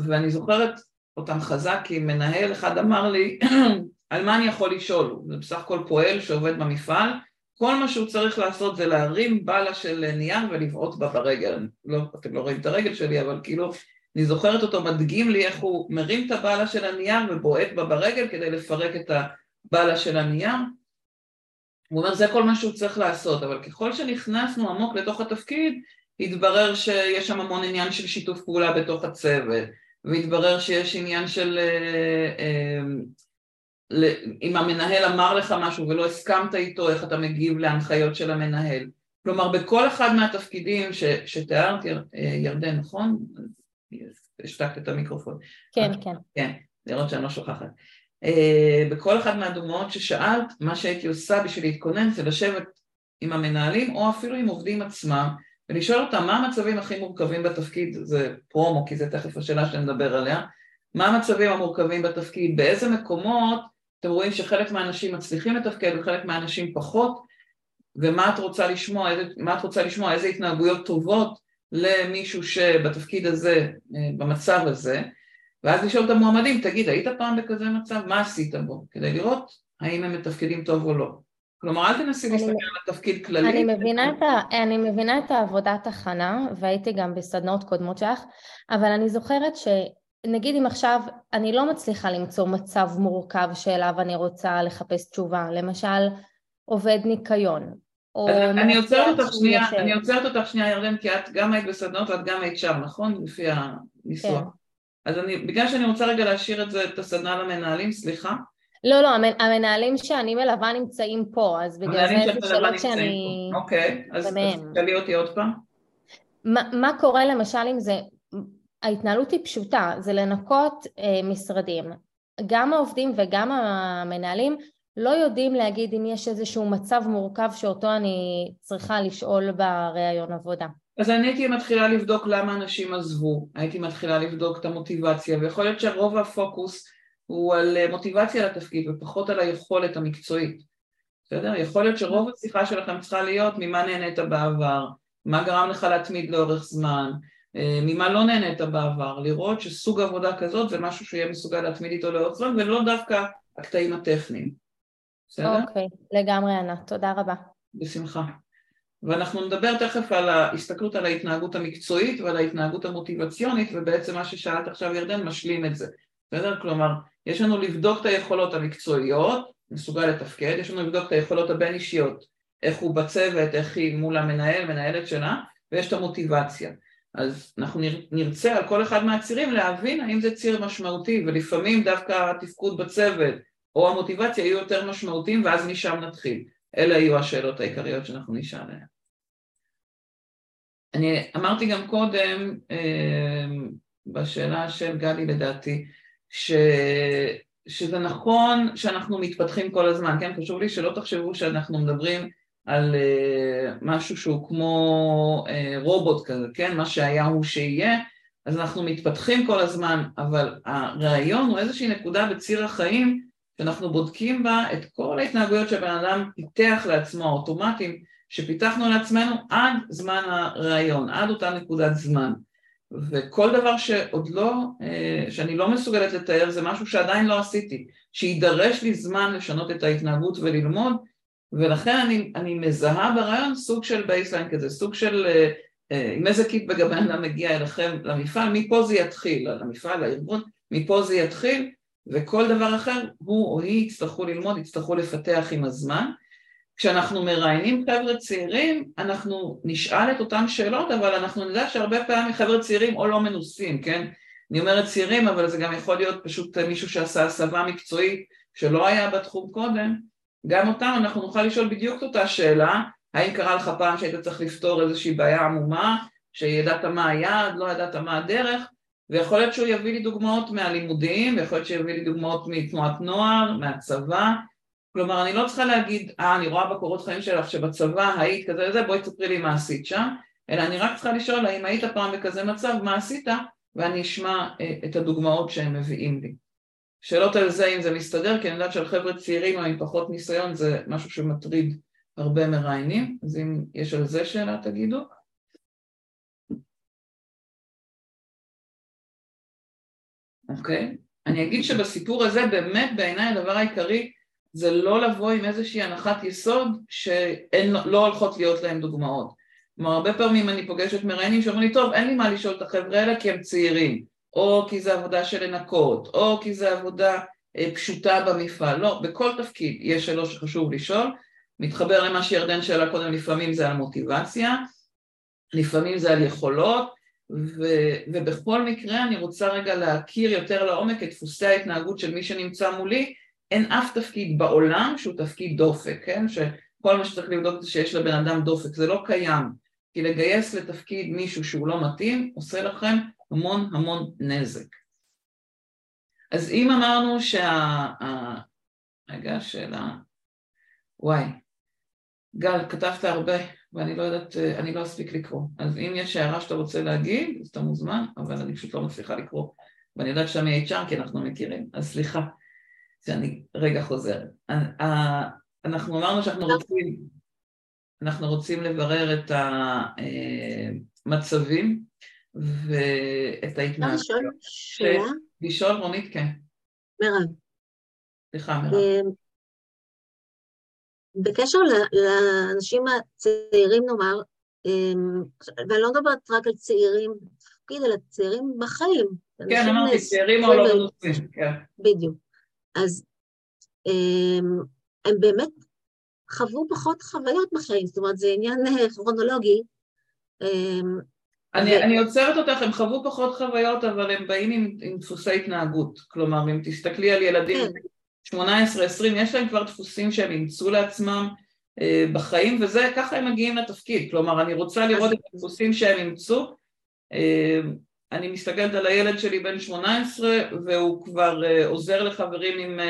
ואני זוכרת אותם חזק כי מנהל אחד אמר לי, על מה אני יכול לשאול? זה בסך הכל פועל שעובד במפעל, כל מה שהוא צריך לעשות זה להרים בלה של נייר ולבעוט בה ברגל. לא, אתם לא רואים את הרגל שלי, אבל כאילו, אני זוכרת אותו מדגים לי איך הוא מרים את הבלה של הנייר ובועט בה ברגל כדי לפרק את הבלה של הנייר. הוא אומר, זה כל מה שהוא צריך לעשות, אבל ככל שנכנסנו עמוק לתוך התפקיד, התברר שיש שם המון עניין של שיתוף פעולה בתוך הצוות, והתברר שיש עניין של... אה, אה, אם המנהל אמר לך משהו ולא הסכמת איתו, איך אתה מגיב להנחיות של המנהל. כלומר, בכל אחד מהתפקידים ש, שתיארת, ירדן, נכון? השתקת את המיקרופון. כן, כן. כן, לראות שאני לא שוכחת. אה, בכל אחת מהדוגמאות ששאלת, מה שהייתי עושה בשביל להתכונן זה לשבת עם המנהלים או אפילו עם עובדים עצמם ולשאול אותם מה המצבים הכי מורכבים בתפקיד, זה פרומו כי זה תכף השאלה שנדבר עליה, מה המצבים המורכבים בתפקיד, באיזה מקומות אתם רואים שחלק מהאנשים מצליחים לתפקד וחלק מהאנשים פחות, ומה את רוצה לשמוע, איזה, מה את רוצה לשמוע, איזה התנהגויות טובות למישהו שבתפקיד הזה, אה, במצב הזה, ואז לשאול את המועמדים, תגיד, היית פעם בכזה מצב? מה עשית בו? כדי לראות האם הם מתפקדים טוב או לא. כלומר, אל תנסי להסתכל על התפקיד כללי. אני מבינה, את ה, אני מבינה את העבודת הכנה, והייתי גם בסדנאות קודמות שלך, אבל אני זוכרת ש... נגיד אם עכשיו אני לא מצליחה למצוא מצב מורכב שאליו אני רוצה לחפש תשובה, למשל עובד ניקיון. אני עוצרת אותך שנייה, אני עוצרת אותך שנייה ירדן, כי את גם היית בסדנות ואת גם היית שם, נכון? לפי הניסוח. כן. אז אני, בגלל שאני רוצה רגע להשאיר את זה, את הסדנה למנהלים, סליחה. לא, לא, המנהלים שאני מלווה נמצאים פה, אז בגלל זה זה שאלות שאני... אוקיי, אז תשאלי אותי עוד פעם. מה, מה קורה למשל אם זה ההתנהלות היא פשוטה, זה לנקות אה, משרדים. גם העובדים וגם המנהלים לא יודעים להגיד אם יש איזשהו מצב מורכב שאותו אני צריכה לשאול בראיון עבודה. אז אני הייתי מתחילה לבדוק למה אנשים עזבו, הייתי מתחילה לבדוק את המוטיבציה, ויכול להיות שרוב הפוקוס הוא על אה, מוטיבציה לתפקיד ופחות על היכולת המקצועית, בסדר? יכול להיות שרוב השיחה שלכם צריכה להיות ממה נהנית בעבר, מה גרם לך להתמיד לאורך זמן, אה, ממה לא נהנית בעבר, לראות שסוג עבודה כזאת זה משהו שיהיה מסוגל להתמיד איתו לאורך זמן ולא דווקא הקטעים הטכניים. בסדר? אוקיי, לגמרי ענת, תודה רבה. בשמחה. ואנחנו נדבר תכף על ההסתכלות על ההתנהגות המקצועית ועל ההתנהגות המוטיבציונית ובעצם מה ששאלת עכשיו ירדן משלים את זה, בסדר? כלומר, יש לנו לבדוק את היכולות המקצועיות, מסוגל לתפקד, יש לנו לבדוק את היכולות הבין אישיות, איך הוא בצוות, איך היא מול המנהל, מנהלת שלה, ויש את המוטיבציה. אז אנחנו נרצה על כל אחד מהצירים להבין האם זה ציר משמעותי ולפעמים דווקא התפקוד בצוות או המוטיבציה יהיו יותר משמעותיים ואז משם נתחיל. אלה יהיו השאלות העיקריות שאנחנו נשאל עליהן. אני אמרתי גם קודם אמ, בשאלה של גלי לדעתי ש... שזה נכון שאנחנו מתפתחים כל הזמן, כן? חשוב לי שלא תחשבו שאנחנו מדברים על uh, משהו שהוא כמו uh, רובוט כזה, כן? מה שהיה הוא שיהיה, אז אנחנו מתפתחים כל הזמן, אבל הרעיון הוא איזושהי נקודה בציר החיים שאנחנו בודקים בה את כל ההתנהגויות שבן אדם פיתח לעצמו, האוטומטים שפיתחנו לעצמנו עד זמן הראיון, עד אותה נקודת זמן. וכל דבר שעוד לא, אה, שאני לא מסוגלת לתאר, זה משהו שעדיין לא עשיתי, שידרש לי זמן לשנות את ההתנהגות וללמוד, ולכן אני, אני מזהה בריאיון סוג של baseline כזה, סוג של אה, אה, עם איזה kit bag אדם מגיע אליכם למפעל, מפה זה יתחיל, למפעל, לארגון, מפה זה יתחיל, וכל דבר אחר הוא או היא יצטרכו ללמוד, יצטרכו לפתח עם הזמן. כשאנחנו מראיינים חבר'ה צעירים, אנחנו נשאל את אותן שאלות, אבל אנחנו נדע שהרבה פעמים חבר'ה צעירים או לא מנוסים, כן? אני אומרת צעירים, אבל זה גם יכול להיות פשוט מישהו שעשה הסבה מקצועית שלא היה בתחום קודם, גם אותם אנחנו נוכל לשאול בדיוק את אותה שאלה, האם קרה לך פעם שהיית צריך לפתור איזושהי בעיה עמומה, שידעת מה היעד, לא ידעת מה הדרך, ויכול להיות שהוא יביא לי דוגמאות מהלימודים, ויכול להיות שהוא יביא לי דוגמאות מתנועת נוער, מהצבא, כלומר אני לא צריכה להגיד, אה אני רואה בקורות חיים שלך שבצבא היית כזה וזה, בואי תספרי לי מה עשית שם, אלא אני רק צריכה לשאול האם היית פעם בכזה מצב, מה עשית, ואני אשמע אה, את הדוגמאות שהם מביאים לי. שאלות על זה אם זה מסתדר, כי אני יודעת שעל חבר'ה צעירים או עם פחות ניסיון זה משהו שמטריד הרבה מראיינים, אז אם יש על זה שאלה תגידו. אוקיי? אני אגיד שבסיפור הזה באמת בעיניי הדבר העיקרי זה לא לבוא עם איזושהי הנחת יסוד שלא הולכות להיות להם דוגמאות. כלומר, הרבה פעמים אני פוגשת מראיינים שאומרים לי, טוב, אין לי מה לשאול את החבר'ה האלה כי הם צעירים, או כי זה עבודה של לנקות, או כי זה עבודה אה, פשוטה במפעל. לא, בכל תפקיד יש שאלות שחשוב לשאול. מתחבר למה שירדן שאלה קודם, לפעמים זה על מוטיבציה, לפעמים זה על יכולות, ו, ובכל מקרה אני רוצה רגע להכיר יותר לעומק את דפוסי ההתנהגות של מי שנמצא מולי, אין אף תפקיד בעולם שהוא תפקיד דופק, כן? שכל מה שצריך לבדוק זה שיש לבן אדם דופק, זה לא קיים, כי לגייס לתפקיד מישהו שהוא לא מתאים עושה לכם המון המון נזק. אז אם אמרנו שה... רגע, שאלה... וואי, גל, כתבת הרבה ואני לא יודעת, אני לא אספיק לקרוא. אז אם יש הערה שאתה רוצה להגיד, אז אתה מוזמן, אבל אני פשוט לא מצליחה לקרוא. ואני יודעת שאתה מ-HR כי אנחנו מכירים, אז סליחה שאני רגע חוזרת. אנחנו אמרנו שאנחנו רוצים, אנחנו רוצים לברר את המצבים ואת ההתנהגות. אפשר לשאול שאלה? לשאול, רונית, כן. מירב. סליחה, מירב. בקשר לאנשים הצעירים נאמר, אמ, ואני לא מדברת רק על צעירים בתפקיד, אלא צעירים בחיים. כן, אמרתי, צעירים או לא מנוסים, כן. בדיוק. אז אמ, הם באמת חוו פחות חוויות בחיים, זאת אומרת, זה עניין אה, כרונולוגי. אמ, אני, ו... אני עוצרת אותך, הם חוו פחות חוויות, אבל הם באים עם, עם דפוסי התנהגות. כלומר, אם תסתכלי על ילדים כן. 18-20, יש להם כבר דפוסים שהם אימצו לעצמם אה, בחיים, וזה, ככה הם מגיעים לתפקיד. כלומר, אני רוצה לראות את הדפוסים שהם אימצו. אה, אני מסתכלת על הילד שלי בן 18, והוא כבר אה, עוזר לחברים עם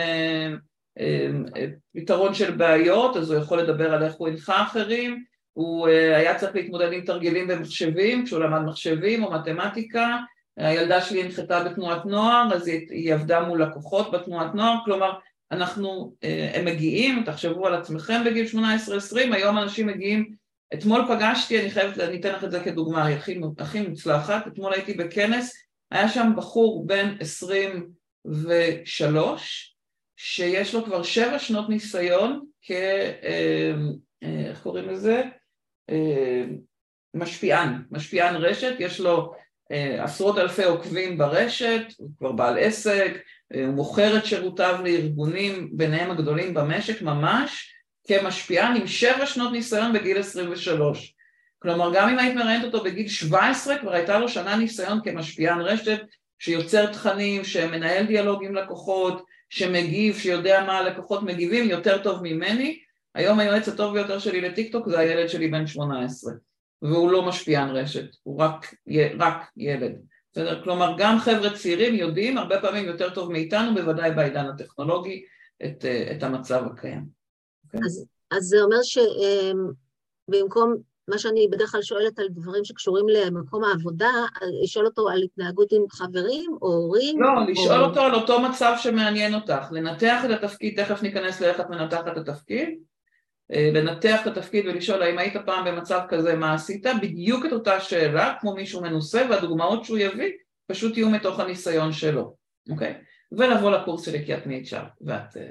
פתרון של בעיות, אז הוא יכול לדבר על איך הוא הנחה אחרים, הוא היה צריך להתמודד עם תרגילים במחשבים, כשהוא למד מחשבים או מתמטיקה, הילדה שלי הנחתה בתנועת נוער, אז היא, היא עבדה מול לקוחות בתנועת נוער, כלומר, אנחנו, אה, הם מגיעים, תחשבו על עצמכם בגיל 18-20, היום אנשים מגיעים, אתמול פגשתי, אני חייבת, אני אתן לך את זה כדוגמה, היא הכי, הכי מוצלחת, אתמול הייתי בכנס, היה שם בחור בן 23, שיש לו כבר שבע שנות ניסיון כ... אה, אה, איך קוראים לזה? משפיען, משפיען רשת, יש לו עשרות אלפי עוקבים ברשת, הוא כבר בעל עסק, אה, הוא מוכר את שירותיו לארגונים, ביניהם הגדולים במשק ממש, כמשפיען עם שבע שנות ניסיון בגיל 23. כלומר, גם אם היית מראיינת אותו בגיל 17, כבר הייתה לו שנה ניסיון כמשפיען רשת, שיוצר תכנים, שמנהל דיאלוג עם לקוחות, שמגיב, שיודע מה הלקוחות מגיבים יותר טוב ממני. היום היועץ הטוב ביותר שלי לטיקטוק זה הילד שלי בן 18. והוא לא משפיען רשת, הוא רק, רק ילד. בסדר? כלומר, גם חבר'ה צעירים יודעים הרבה פעמים יותר טוב מאיתנו, בוודאי בעידן הטכנולוגי, את, את המצב הקיים. Okay? אוקיי? אז, אז זה אומר שבמקום מה שאני בדרך כלל שואלת על דברים שקשורים למקום העבודה, לשאול אותו על התנהגות עם חברים או הורים? לא, לשאול או... אותו על אותו מצב שמעניין אותך, לנתח את התפקיד, תכף ניכנס לאיך את מנתחת את התפקיד, אה, לנתח את התפקיד ולשאול האם היית פעם במצב כזה, מה עשית? בדיוק את אותה שאלה, כמו מישהו מנוסה, והדוגמאות שהוא יביא פשוט יהיו מתוך הניסיון שלו, אוקיי? ולבוא לקורס של הקיית מ-HR, ואת, אה,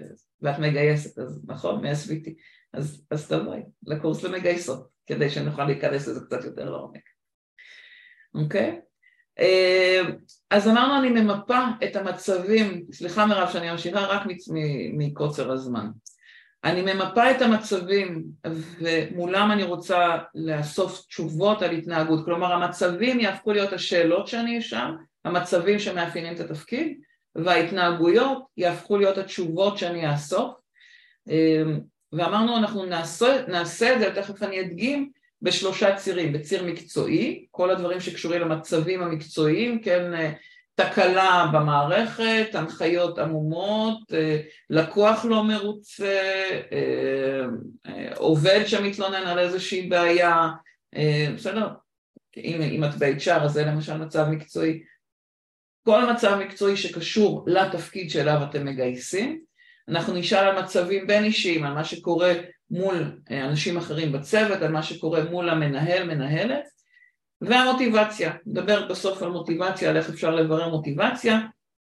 ואת מגייסת, אז נכון? מ-SVT, אז, אז תבואי לקורס למגייסות, כדי שנוכל להיכנס לזה קצת יותר לעומק, אוקיי? אה, אז אמרנו אני ממפה את המצבים, סליחה מירב שאני ממשיכה רק מקוצר הזמן. אני ממפה את המצבים ומולם אני רוצה לאסוף תשובות על התנהגות, כלומר המצבים יהפכו להיות השאלות שאני אשאל, המצבים שמאפיינים את התפקיד, וההתנהגויות יהפכו להיות התשובות שאני אאסוף, אמ, ואמרנו אנחנו נעשה, נעשה את זה, תכף אני אדגים, בשלושה צירים, בציר מקצועי, כל הדברים שקשורים למצבים המקצועיים, כן, תקלה במערכת, הנחיות עמומות, אה, לקוח לא מרוצה, אה, אה, עובד שמתלונן על איזושהי בעיה, בסדר? אם, אם את ב-HR אז זה למשל מצב מקצועי. כל מצב מקצועי שקשור לתפקיד שאליו אתם מגייסים, אנחנו נשאל על מצבים בין אישיים, על מה שקורה מול אנשים אחרים בצוות, על מה שקורה מול המנהל, מנהלת, והמוטיבציה, נדבר בסוף על מוטיבציה, על איך אפשר לברר מוטיבציה,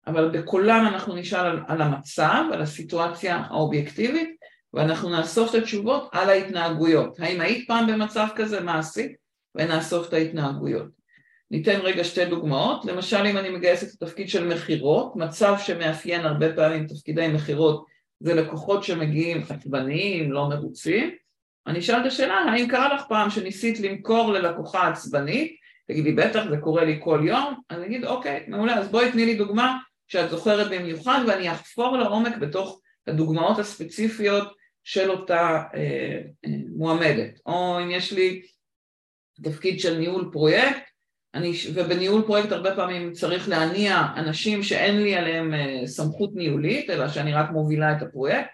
אבל בכולם אנחנו נשאל על, על המצב, על הסיטואציה האובייקטיבית, ואנחנו נאסוף את התשובות על ההתנהגויות. האם היית פעם במצב כזה, מה עשית? ונאסוף את ההתנהגויות. ניתן רגע שתי דוגמאות, למשל אם אני מגייסת את התפקיד של מכירות, מצב שמאפיין הרבה פעמים תפקידי מכירות זה לקוחות שמגיעים חצבניים, לא מרוצים, אני אשאל את השאלה, האם קרה לך פעם שניסית למכור ללקוחה עצבנית? תגידי, בטח, זה קורה לי כל יום. אני אגיד, אוקיי, מעולה, אז בואי תני לי דוגמה שאת זוכרת במיוחד, ואני אחפור לעומק בתוך הדוגמאות הספציפיות של אותה אה, אה, מועמדת. או אם יש לי תפקיד של ניהול פרויקט, אני, ובניהול פרויקט הרבה פעמים צריך להניע אנשים שאין לי עליהם אה, סמכות ניהולית, אלא שאני רק מובילה את הפרויקט,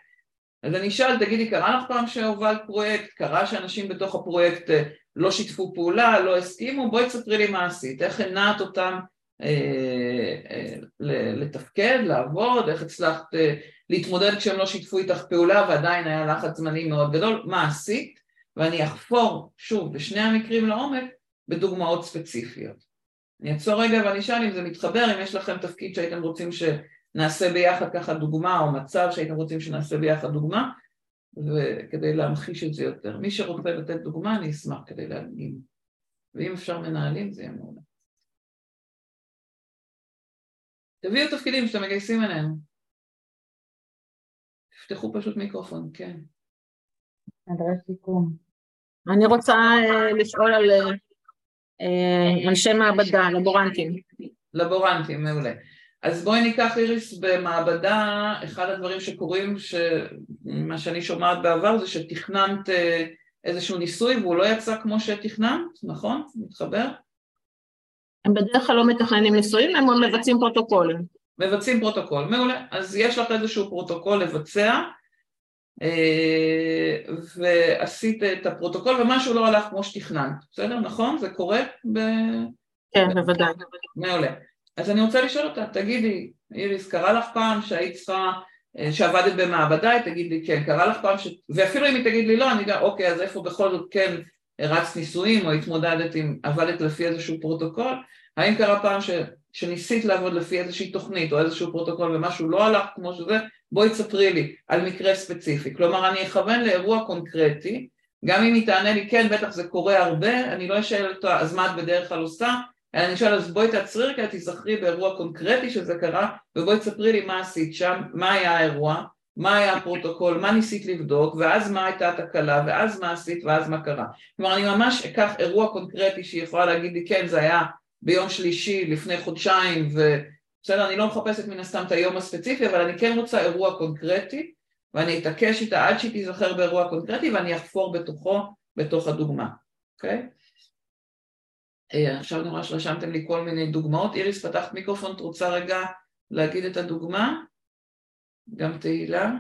אז אני אשאל, תגידי, קרה לך פעם שהובלת פרויקט? קרה שאנשים בתוך הפרויקט אה, לא שיתפו פעולה, לא הסכימו? בואי תספרי לי מה עשית, איך הנעת אותם אה, אה, לתפקד, לעבוד, איך הצלחת אה, להתמודד כשהם לא שיתפו איתך פעולה ועדיין היה לחץ זמני מאוד גדול, מה עשית? ואני אחפור, שוב, בשני המקרים לעומק, בדוגמאות ספציפיות. אני אעצור רגע ואני אשאל אם זה מתחבר, אם יש לכם תפקיד שהייתם רוצים ש... נעשה ביחד ככה דוגמה או מצב שהייתם רוצים שנעשה ביחד דוגמה וכדי להמחיש את זה יותר. מי שרוצה לתת דוגמה אני אשמח כדי להדגים ואם אפשר מנהלים זה יהיה מעולה. תביאו תפקידים שאתם מגייסים אליהם. תפתחו פשוט מיקרופון, כן. אני רוצה אה, לשאול על אה, אנשי מעבדה, לבורנטים. לבורנטים, מעולה. אז בואי ניקח איריס במעבדה, אחד הדברים שקורים, מה שאני שומעת בעבר זה שתכננת אה, איזשהו ניסוי והוא לא יצא כמו שתכננת, נכון? מתחבר? הם בדרך כלל לא מתכננים ניסויים, הם מבצעים פרוטוקולים. מבצעים פרוטוקול, מעולה. אז יש לך איזשהו פרוטוקול לבצע, אה, ועשית את הפרוטוקול ומשהו לא הלך כמו שתכננת, בסדר? נכון? זה קורה? ב... כן, בוודאי. מעולה. אז אני רוצה לשאול אותה, תגידי, איריס, קרה לך פעם שהיית צריכה, אה, שעבדת במעבדה, היא תגיד לי כן, קרה לך פעם ש... ואפילו אם היא תגיד לי לא, אני אגיד, אוקיי, אז איפה בכל זאת כן רצת ניסויים או התמודדת עם, עבדת לפי איזשהו פרוטוקול, האם קרה פעם ש... שניסית לעבוד לפי איזושהי תוכנית או איזשהו פרוטוקול ומשהו לא הלך כמו שזה, בואי תספרי לי על מקרה ספציפי. כלומר, אני אכוון לאירוע קונקרטי, גם אם היא תענה לי כן, בטח זה קורה הרבה, אני לא אשאל אותה, אז מה את בדרך כלל עושה? אני שואל, אז בואי תעצרי רגע, תזכרי באירוע קונקרטי שזה קרה, ובואי תספרי לי מה עשית שם, מה היה האירוע, מה היה הפרוטוקול, מה ניסית לבדוק, ואז מה הייתה התקלה, ואז מה עשית, ואז מה קרה. כלומר, אני ממש אקח אירוע קונקרטי שהיא יכולה להגיד לי, כן, זה היה ביום שלישי לפני חודשיים, ובסדר, אני לא מחפשת מן הסתם את היום הספציפי, אבל אני כן רוצה אירוע קונקרטי, ואני אתעקש איתה עד שהיא תיזכר באירוע קונקרטי, ואני אחפור בתוכו, בתוך הדוגמה, אוקיי? Okay? אה, עכשיו אני רואה שרשמתם לי כל מיני דוגמאות. איריס, פתחת מיקרופון, את רוצה רגע להגיד את הדוגמה? גם תהילה?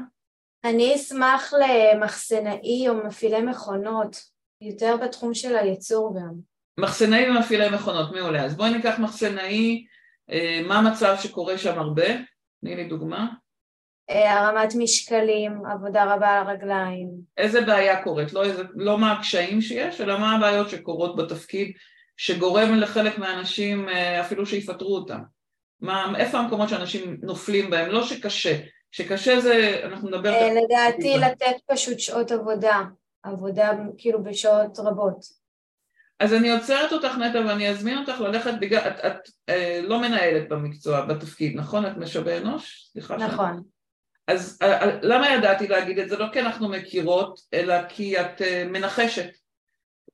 אני אשמח למחסנאי או מפעילי מכונות, יותר בתחום של הייצור גם. מחסנאי ומפעילי מכונות, מעולה. אז בואי ניקח מחסנאי, אה, מה המצב שקורה שם הרבה? תני לי דוגמה. אה, הרמת משקלים, עבודה רבה על הרגליים. איזה בעיה קורית? לא, איזה, לא מה הקשיים שיש, אלא מה הבעיות שקורות בתפקיד שגורם לחלק מהאנשים אה, אפילו שיפטרו אותם. מה, איפה המקומות שאנשים נופלים בהם? לא שקשה, שקשה זה, אנחנו נדבר... אה, לדעתי לתת פשוט שעות עבודה, עבודה כאילו בשעות רבות. אז אני עוצרת אותך נטע ואני אזמין אותך ללכת בגלל, את, את את אה, לא מנהלת במקצוע, בתפקיד, נכון? את משאבי אנוש? סליחה. נכון. אז אה, אה, למה ידעתי להגיד את זה? לא כי אנחנו מכירות, אלא כי את אה, מנחשת.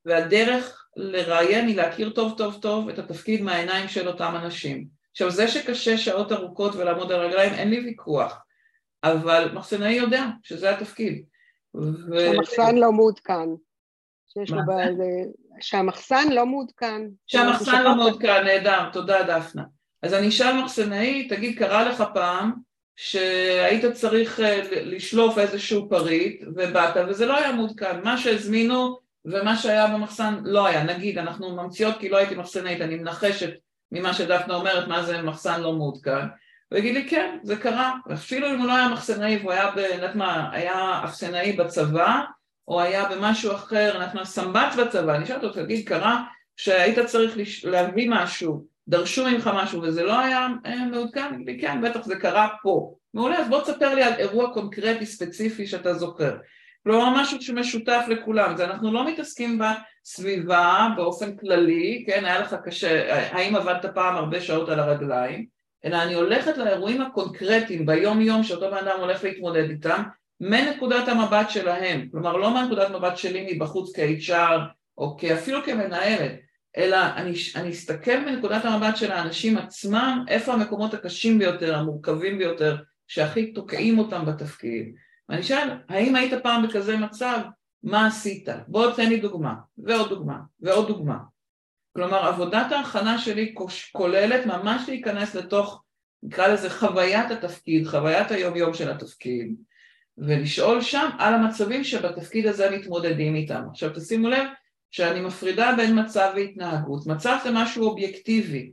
והדרך לראיין היא להכיר טוב טוב טוב את התפקיד מהעיניים של אותם אנשים. עכשיו זה שקשה שעות ארוכות ולעמוד על רגליים אין לי ויכוח, אבל מחסנאי יודע שזה התפקיד. ו... המחסן לא מעודכן. שיש לו באיזה... שהמחסן לא מעודכן. שהמחסן לא מעודכן, נהדר, תודה דפנה. אז אני אשאל מחסנאי, תגיד, קרה לך פעם שהיית צריך אה, לשלוף איזשהו פריט ובאת וזה לא היה מעודכן, מה שהזמינו ומה שהיה במחסן לא היה, נגיד אנחנו ממציאות כי לא הייתי מחסנאית, אני מנחשת ממה שדפנה אומרת מה זה מחסן לא מעודכן, הוא יגיד לי כן, זה קרה, אפילו אם הוא לא היה מחסנאי והוא היה, יודעת מה, היה אפסנאי בצבא או היה במשהו אחר, אנחנו סמב"ץ בצבא, אני שואלת אותו, תגיד, קרה שהיית צריך להביא משהו, דרשו ממך משהו וזה לא היה אה, מעודכן? לי, כן, בטח זה קרה פה. מעולה, אז בוא תספר לי על אירוע קונקרטי ספציפי שאתה זוכר. כלומר משהו שמשותף לכולם, זה אנחנו לא מתעסקים בסביבה באופן כללי, כן, היה לך קשה, האם עבדת פעם הרבה שעות על הרגליים, אלא אני הולכת לאירועים הקונקרטיים ביום יום שאותו בן אדם הולך להתמודד איתם, מנקודת המבט שלהם, כלומר לא מנקודת מבט שלי מבחוץ כ-HR או אפילו כמנהלת, אלא אני, אני אסתכל מנקודת המבט של האנשים עצמם, איפה המקומות הקשים ביותר, המורכבים ביותר, שהכי תוקעים אותם בתפקיד. ואני אשאל, האם היית פעם בכזה מצב? מה עשית? בוא תן לי דוגמה, ועוד דוגמה, ועוד דוגמה. כלומר, עבודת ההכנה שלי כוללת ממש להיכנס לתוך, נקרא לזה חוויית התפקיד, חוויית היום-יום של התפקיד, ולשאול שם על המצבים שבתפקיד הזה מתמודדים איתם. עכשיו תשימו לב שאני מפרידה בין מצב והתנהגות. מצב זה משהו אובייקטיבי.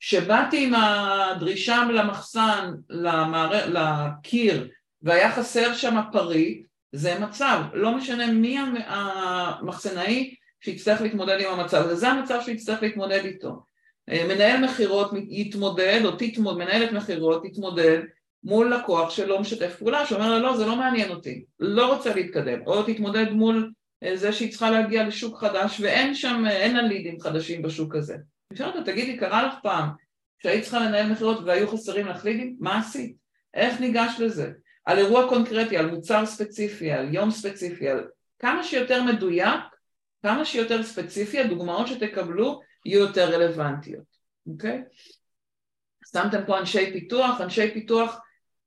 שבאתי עם הדרישה למחסן, למער... לקיר, והיה חסר שם פריט, זה מצב. לא משנה מי המחסנאי שיצטרך להתמודד עם המצב הזה, זה המצב שיצטרך להתמודד איתו. מנהל מכירות יתמודד, או תתמודד, מנהלת מכירות תתמודד מול לקוח שלא משתף פעולה, שאומר לה לא, זה לא מעניין אותי, לא רוצה להתקדם, או תתמודד מול אה, זה שהיא צריכה להגיע לשוק חדש ואין שם, אה, אין לה לידים חדשים בשוק הזה. אני שואלת אותה, תגידי, קרה לך פעם שהיית צריכה לנהל מכירות והיו חסרים לך לידים? מה עשית? איך ניגש לזה? על אירוע קונקרטי, על מוצר ספציפי, על יום ספציפי, על כמה שיותר מדויק, כמה שיותר ספציפי, הדוגמאות שתקבלו יהיו יותר רלוונטיות, אוקיי? שמתם פה אנשי פיתוח, אנשי פיתוח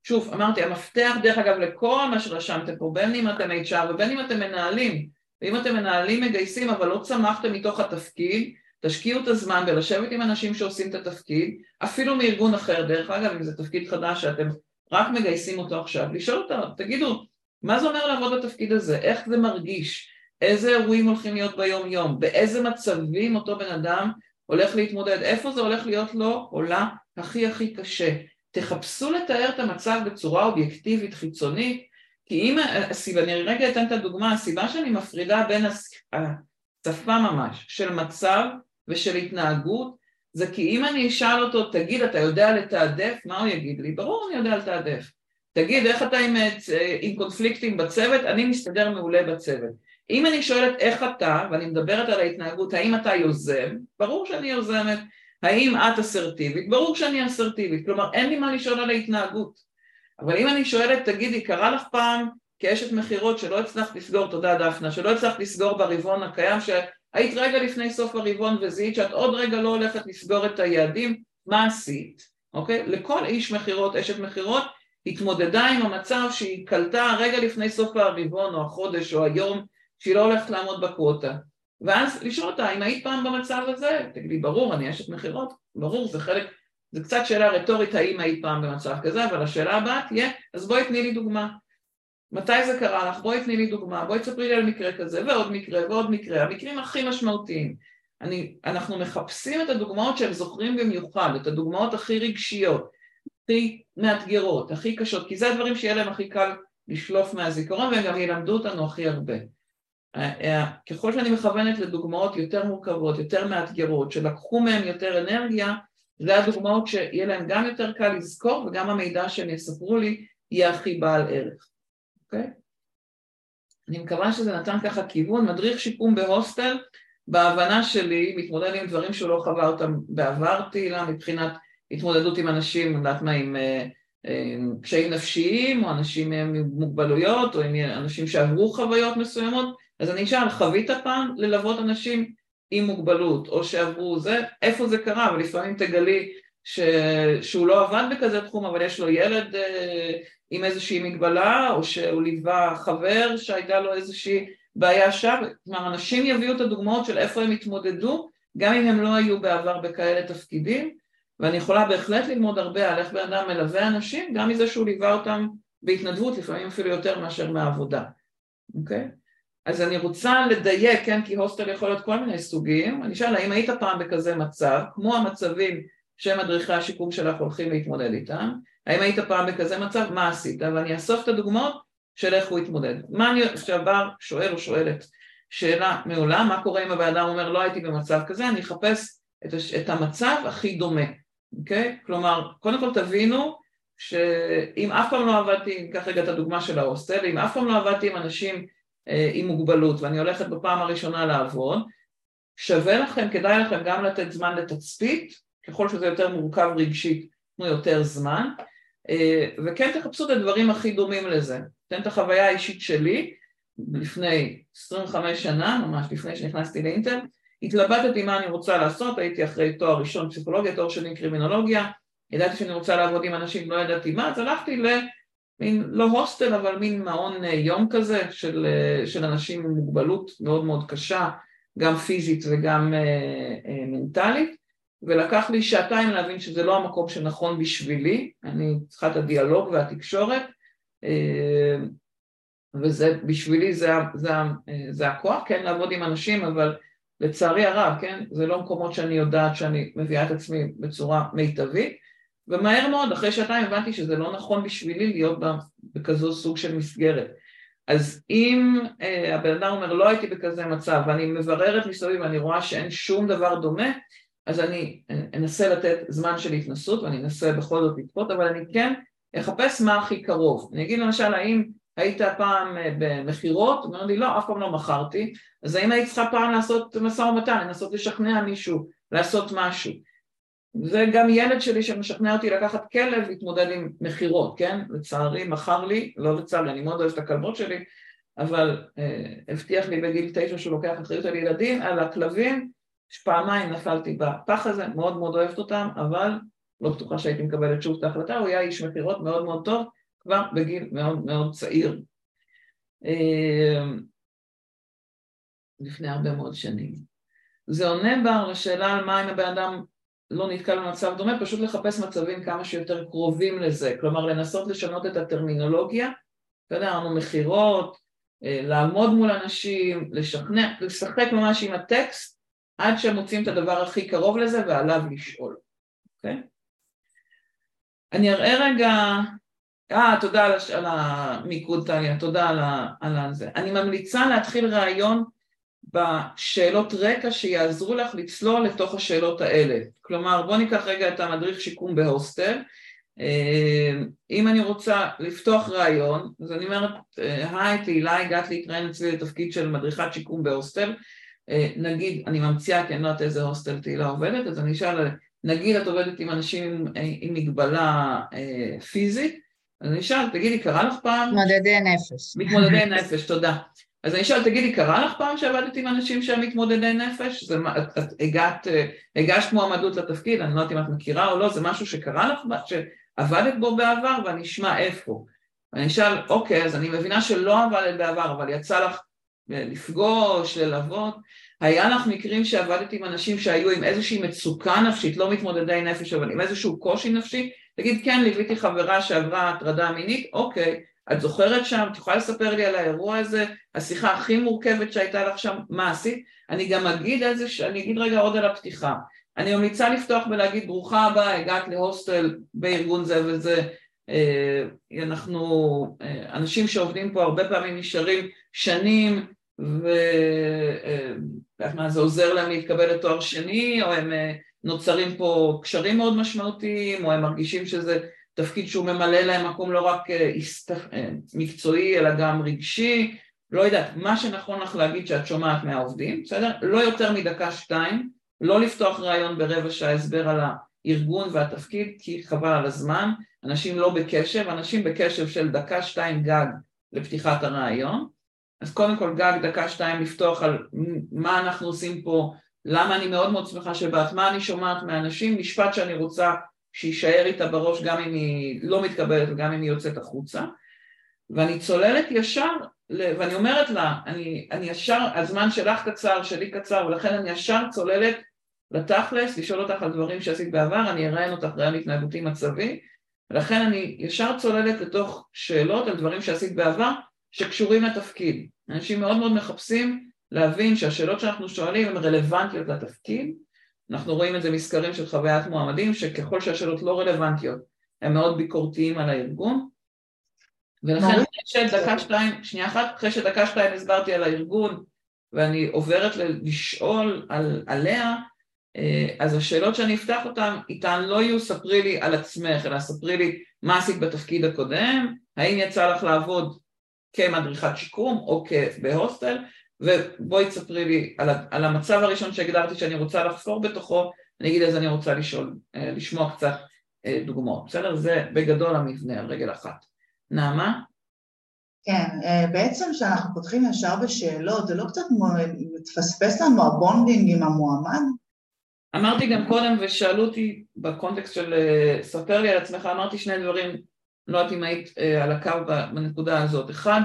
שוב, אמרתי, המפתח דרך אגב לכל מה שרשמתם פה, בין אם אתם HR ובין אם אתם מנהלים, ואם אתם מנהלים מגייסים אבל לא צמחתם מתוך התפקיד, תשקיעו את הזמן בלשבת עם אנשים שעושים את התפקיד, אפילו מארגון אחר, דרך אגב, אם זה תפקיד חדש שאתם רק מגייסים אותו עכשיו, לשאול אותם, תגידו, מה זה אומר לעבוד בתפקיד הזה? איך זה מרגיש? איזה אירועים הולכים להיות ביום יום? באיזה מצבים אותו בן אדם הולך להתמודד? איפה זה הולך להיות לו עולה הכי הכי קשה? תחפשו לתאר את המצב בצורה אובייקטיבית חיצונית, כי אם הסיבה, אני רגע אתן את הדוגמה, הסיבה שאני מפרידה בין השפה ממש של מצב ושל התנהגות, זה כי אם אני אשאל אותו, תגיד, אתה יודע לתעדף? מה הוא יגיד לי? ברור, אני יודע לתעדף. תגיד, איך אתה עם, עם קונפליקטים בצוות? אני מסתדר מעולה בצוות. אם אני שואלת איך אתה, ואני מדברת על ההתנהגות, האם אתה יוזם? ברור שאני יוזמת. האם את אסרטיבית? ברור שאני אסרטיבית, כלומר אין לי מה לשאול על ההתנהגות. אבל אם אני שואלת, תגידי, קרה לך פעם כאשת מכירות שלא הצלחת לסגור, תודה דפנה, שלא הצלחת לסגור ברבעון הקיים, שהיית רגע לפני סוף הרבעון וזיהית שאת עוד רגע לא הולכת לסגור את היעדים, מה עשית? אוקיי? לכל איש מכירות, אשת מכירות, התמודדה עם המצב שהיא קלטה רגע לפני סוף הרבעון או החודש או היום שהיא לא הולכת לעמוד בקווטה. ואז לשאול אותה, אם היית פעם במצב הזה? תגידי, ברור, אני אשת מכירות, ברור, זה חלק, זה קצת שאלה רטורית האם היית פעם במצב כזה, אבל השאלה הבאה תהיה, אז בואי תני לי דוגמה. מתי זה קרה לך? בואי תני לי דוגמה, בואי תספרי לי על מקרה כזה, ועוד מקרה, ועוד מקרה, המקרים הכי משמעותיים. אני, אנחנו מחפשים את הדוגמאות שהם זוכרים במיוחד, את הדוגמאות הכי רגשיות. הכי מאתגרות, הכי קשות, כי זה הדברים שיהיה להם הכי קל לשלוף מהזיכרון והם גם ילמדו אותנו הכי הרבה. ככל שאני מכוונת לדוגמאות יותר מורכבות, יותר מאתגרות, שלקחו מהם יותר אנרגיה, זה הדוגמאות שיהיה להם גם יותר קל לזכור וגם המידע שהם יספרו לי יהיה הכי בעל ערך, אוקיי? אני מקווה שזה נתן ככה כיוון, מדריך שיקום בהוסטל, בהבנה שלי, מתמודד עם דברים שהוא לא חווה אותם בעבר תהילה, מבחינת התמודדות עם אנשים, יודעת מה, עם אה, אה, קשיים נפשיים, או אנשים עם מוגבלויות, או עם אנשים שעברו חוויות מסוימות, אז אני אשאל, חווית פעם ללוות אנשים עם מוגבלות, או שעברו זה, איפה זה קרה, ולפעמים תגלי ש... שהוא לא עבד בכזה תחום, אבל יש לו ילד אה, עם איזושהי מגבלה, או שהוא ליווה חבר שהייתה לו איזושהי בעיה שם, כלומר אנשים יביאו את הדוגמאות של איפה הם התמודדו, גם אם הם לא היו בעבר בכאלה תפקידים, ואני יכולה בהחלט ללמוד הרבה על איך בן אדם מלווה אנשים, גם מזה שהוא ליווה אותם בהתנדבות, לפעמים אפילו יותר מאשר מהעבודה, אוקיי? אז אני רוצה לדייק, כן, כי הוסטל יכול להיות כל מיני סוגים, אני אשאל האם היית פעם בכזה מצב, כמו המצבים שמדריכי השיקום שלך הולכים להתמודד איתם, האם היית פעם בכזה מצב, מה עשית, ואני אאסוף את הדוגמאות של איך הוא התמודד. מה אני בא, שואל או שואלת שאלה מעולה, מה קורה אם הבן אדם אומר לא הייתי במצב כזה, אני אחפש את, את המצב הכי דומה, אוקיי? כלומר, קודם כל תבינו שאם אף פעם לא עבדתי, ניקח רגע את הדוגמה של ההוסטל, אם אף פעם לא עבדתי עם אנשים אה, עם מוגבלות ואני הולכת בפעם הראשונה לעבוד, שווה לכם, כדאי לכם גם לתת זמן לתצפית, ככל שזה יותר מורכב רגשית, תנו יותר זמן, אה, וכן תחפשו את הדברים הכי דומים לזה. אתן את החוויה האישית שלי, לפני 25 שנה, ממש לפני שנכנסתי לאינטל, התלבטתי מה אני רוצה לעשות, הייתי אחרי תואר ראשון פסיכולוגיה, תואר שני קרימינולוגיה, ידעתי שאני רוצה לעבוד עם אנשים, לא ידעתי מה, אז הלכתי למין, לא הוסטל, אבל מין מעון אה, יום כזה של, אה, של אנשים עם מוגבלות מאוד מאוד קשה, גם פיזית וגם אה, מנטלית, ולקח לי שעתיים להבין שזה לא המקום שנכון בשבילי, אני צריכה את הדיאלוג והתקשורת, וזה בשבילי זה, זה, זה הכוח, כן, לעבוד עם אנשים, אבל לצערי הרב, כן, זה לא מקומות שאני יודעת שאני מביאה את עצמי בצורה מיטבית, ומהר מאוד, אחרי שעתיים הבנתי שזה לא נכון בשבילי להיות בכזו סוג של מסגרת. אז אם אה, הבן אדם אומר לא הייתי בכזה מצב ואני מבררת מסביב ואני רואה שאין שום דבר דומה, אז אני אנסה לתת זמן של התנסות ואני אנסה בכל זאת לצפות, אבל אני כן אחפש מה הכי קרוב. אני אגיד למשל, האם היית פעם אה, במכירות? הוא אומר לי, לא, אף פעם לא מכרתי. אז האם היית צריכה פעם לעשות משא ומתן, לנסות לשכנע מישהו לעשות משהו? זה גם ילד שלי שמשכנע אותי לקחת כלב להתמודד עם מכירות, כן? לצערי מכר לי, לא לצערי, אני מאוד אוהבת את הכלבות שלי, אבל אה, הבטיח לי בגיל תשע שהוא לוקח אחריות על ילדים, על הכלבים, פעמיים נפלתי בפח הזה, מאוד מאוד אוהבת אותם, אבל לא בטוחה שהייתי מקבלת שוב את ההחלטה, הוא היה איש מכירות מאוד מאוד טוב, כבר בגיל מאוד מאוד צעיר. אה, לפני הרבה מאוד שנים. זה עונה בר לשאלה על מה אם הבן אדם לא נתקל במצב דומה, פשוט לחפש מצבים כמה שיותר קרובים לזה, כלומר לנסות לשנות את הטרמינולוגיה, אתה יודע, אמרנו מכירות, אה, לעמוד מול אנשים, לשכנע, לשחק ממש עם הטקסט עד שהם מוצאים את הדבר הכי קרוב לזה ועליו לשאול, אוקיי? אני אראה רגע, אה, תודה על, הש... על המיקוד טליה, תודה על, ה... על זה. אני ממליצה להתחיל ראיון בשאלות רקע שיעזרו לך לצלול לתוך השאלות האלה. כלומר, בואו ניקח רגע את המדריך שיקום בהוסטל. אה, אם אני רוצה לפתוח ראיון, אז אני אומרת, אה, היי, תהילה, הגעת להתראיין אצלי לתפקיד של מדריכת שיקום בהוסטל. אה, נגיד, אני ממציאה כי אני לא יודעת איזה הוסטל תהילה עובדת, אז אני אשאל, נגיד את עובדת עם אנשים עם, עם מגבלה פיזית, אז אני אשאל, תגידי, קרה לך פעם? מתמודדי נפש. מתמודדי נפש, תודה. אז אני אשאל, תגידי, קרה לך פעם שעבדת עם אנשים שהם מתמודדי נפש? זה, את, את הגעת, הגשת מועמדות לתפקיד, אני לא יודעת אם את מכירה או לא, זה משהו שקרה לך, שעבדת בו בעבר, ואני אשמע איפה. ואני אשאל, אוקיי, אז אני מבינה שלא עבדת בעבר, אבל יצא לך לפגוש, ללוות. היה לך מקרים שעבדת עם אנשים שהיו עם איזושהי מצוקה נפשית, לא מתמודדי נפש, אבל עם איזשהו קושי נפשי? תגיד, כן, ליוויתי חברה שעברה הטרדה מינית, אוקיי, את זוכרת שם, את יכולה לספר לי על האירוע הזה, השיחה הכי מורכבת שהייתה לך שם, מה עשית? אני גם אגיד איזה, אני אגיד רגע עוד על הפתיחה. אני ממליצה לפתוח ולהגיד ברוכה הבאה, הגעת להוסטל בארגון זה וזה, אה, אנחנו אה, אנשים שעובדים פה הרבה פעמים נשארים שנים וזה עוזר להם להתקבל לתואר שני או הם נוצרים פה קשרים מאוד משמעותיים או הם מרגישים שזה תפקיד שהוא ממלא להם מקום לא רק מקצועי אלא גם רגשי. לא יודעת, מה שנכון לך להגיד שאת שומעת מהעובדים, בסדר? לא יותר מדקה שתיים, לא לפתוח רעיון ברבע שעה הסבר על הארגון והתפקיד, כי חבל על הזמן, אנשים לא בקשב, אנשים בקשב של דקה שתיים גג לפתיחת הרעיון, אז קודם כל גג דקה שתיים לפתוח על מה אנחנו עושים פה, למה אני מאוד מאוד שמחה שבאת, מה אני שומעת מאנשים, משפט שאני רוצה שיישאר איתה בראש גם אם היא לא מתקבלת וגם אם היא יוצאת החוצה, ואני צוללת ישר ואני אומרת לה, אני, אני ישר, הזמן שלך קצר, שלי קצר, ולכן אני ישר צוללת לתכלס, לשאול אותך על דברים שעשית בעבר, אני אראיין אותך ראיין התנהגותי מצבי, ולכן אני ישר צוללת לתוך שאלות על דברים שעשית בעבר, שקשורים לתפקיד. אנשים מאוד מאוד מחפשים להבין שהשאלות שאנחנו שואלים הן רלוונטיות לתפקיד, אנחנו רואים את זה מסקרים של חוויית מועמדים, שככל שהשאלות לא רלוונטיות, הם מאוד ביקורתיים על הארגון, ולכן אחרי שדקה שתיים, שנייה אחת, אחרי שדקה שתיים הסברתי על הארגון ואני עוברת לשאול על, עליה, אה, אז השאלות שאני אפתח אותן איתן לא יהיו ספרי לי על עצמך, אלא ספרי לי מה עשית בתפקיד הקודם, האם יצא לך לעבוד כמדריכת שיקום או בהוסטל, ובואי תספרי לי על, על המצב הראשון שהגדרתי שאני רוצה לחפור בתוכו, אני אגיד אז אני רוצה לשאול, אה, לשמוע קצת אה, דוגמאות, בסדר? זה בגדול המבנה על רגל אחת. נעמה? כן, אה, בעצם כשאנחנו פותחים ישר בשאלות, זה לא קצת מתפספס לנו ה bonding עם המועמד? אמרתי גם קודם, ושאלו אותי ב context של ספר לי על עצמך, אמרתי שני דברים, לא יודעת אם היית אה, על הקו בנקודה הזאת. אחד,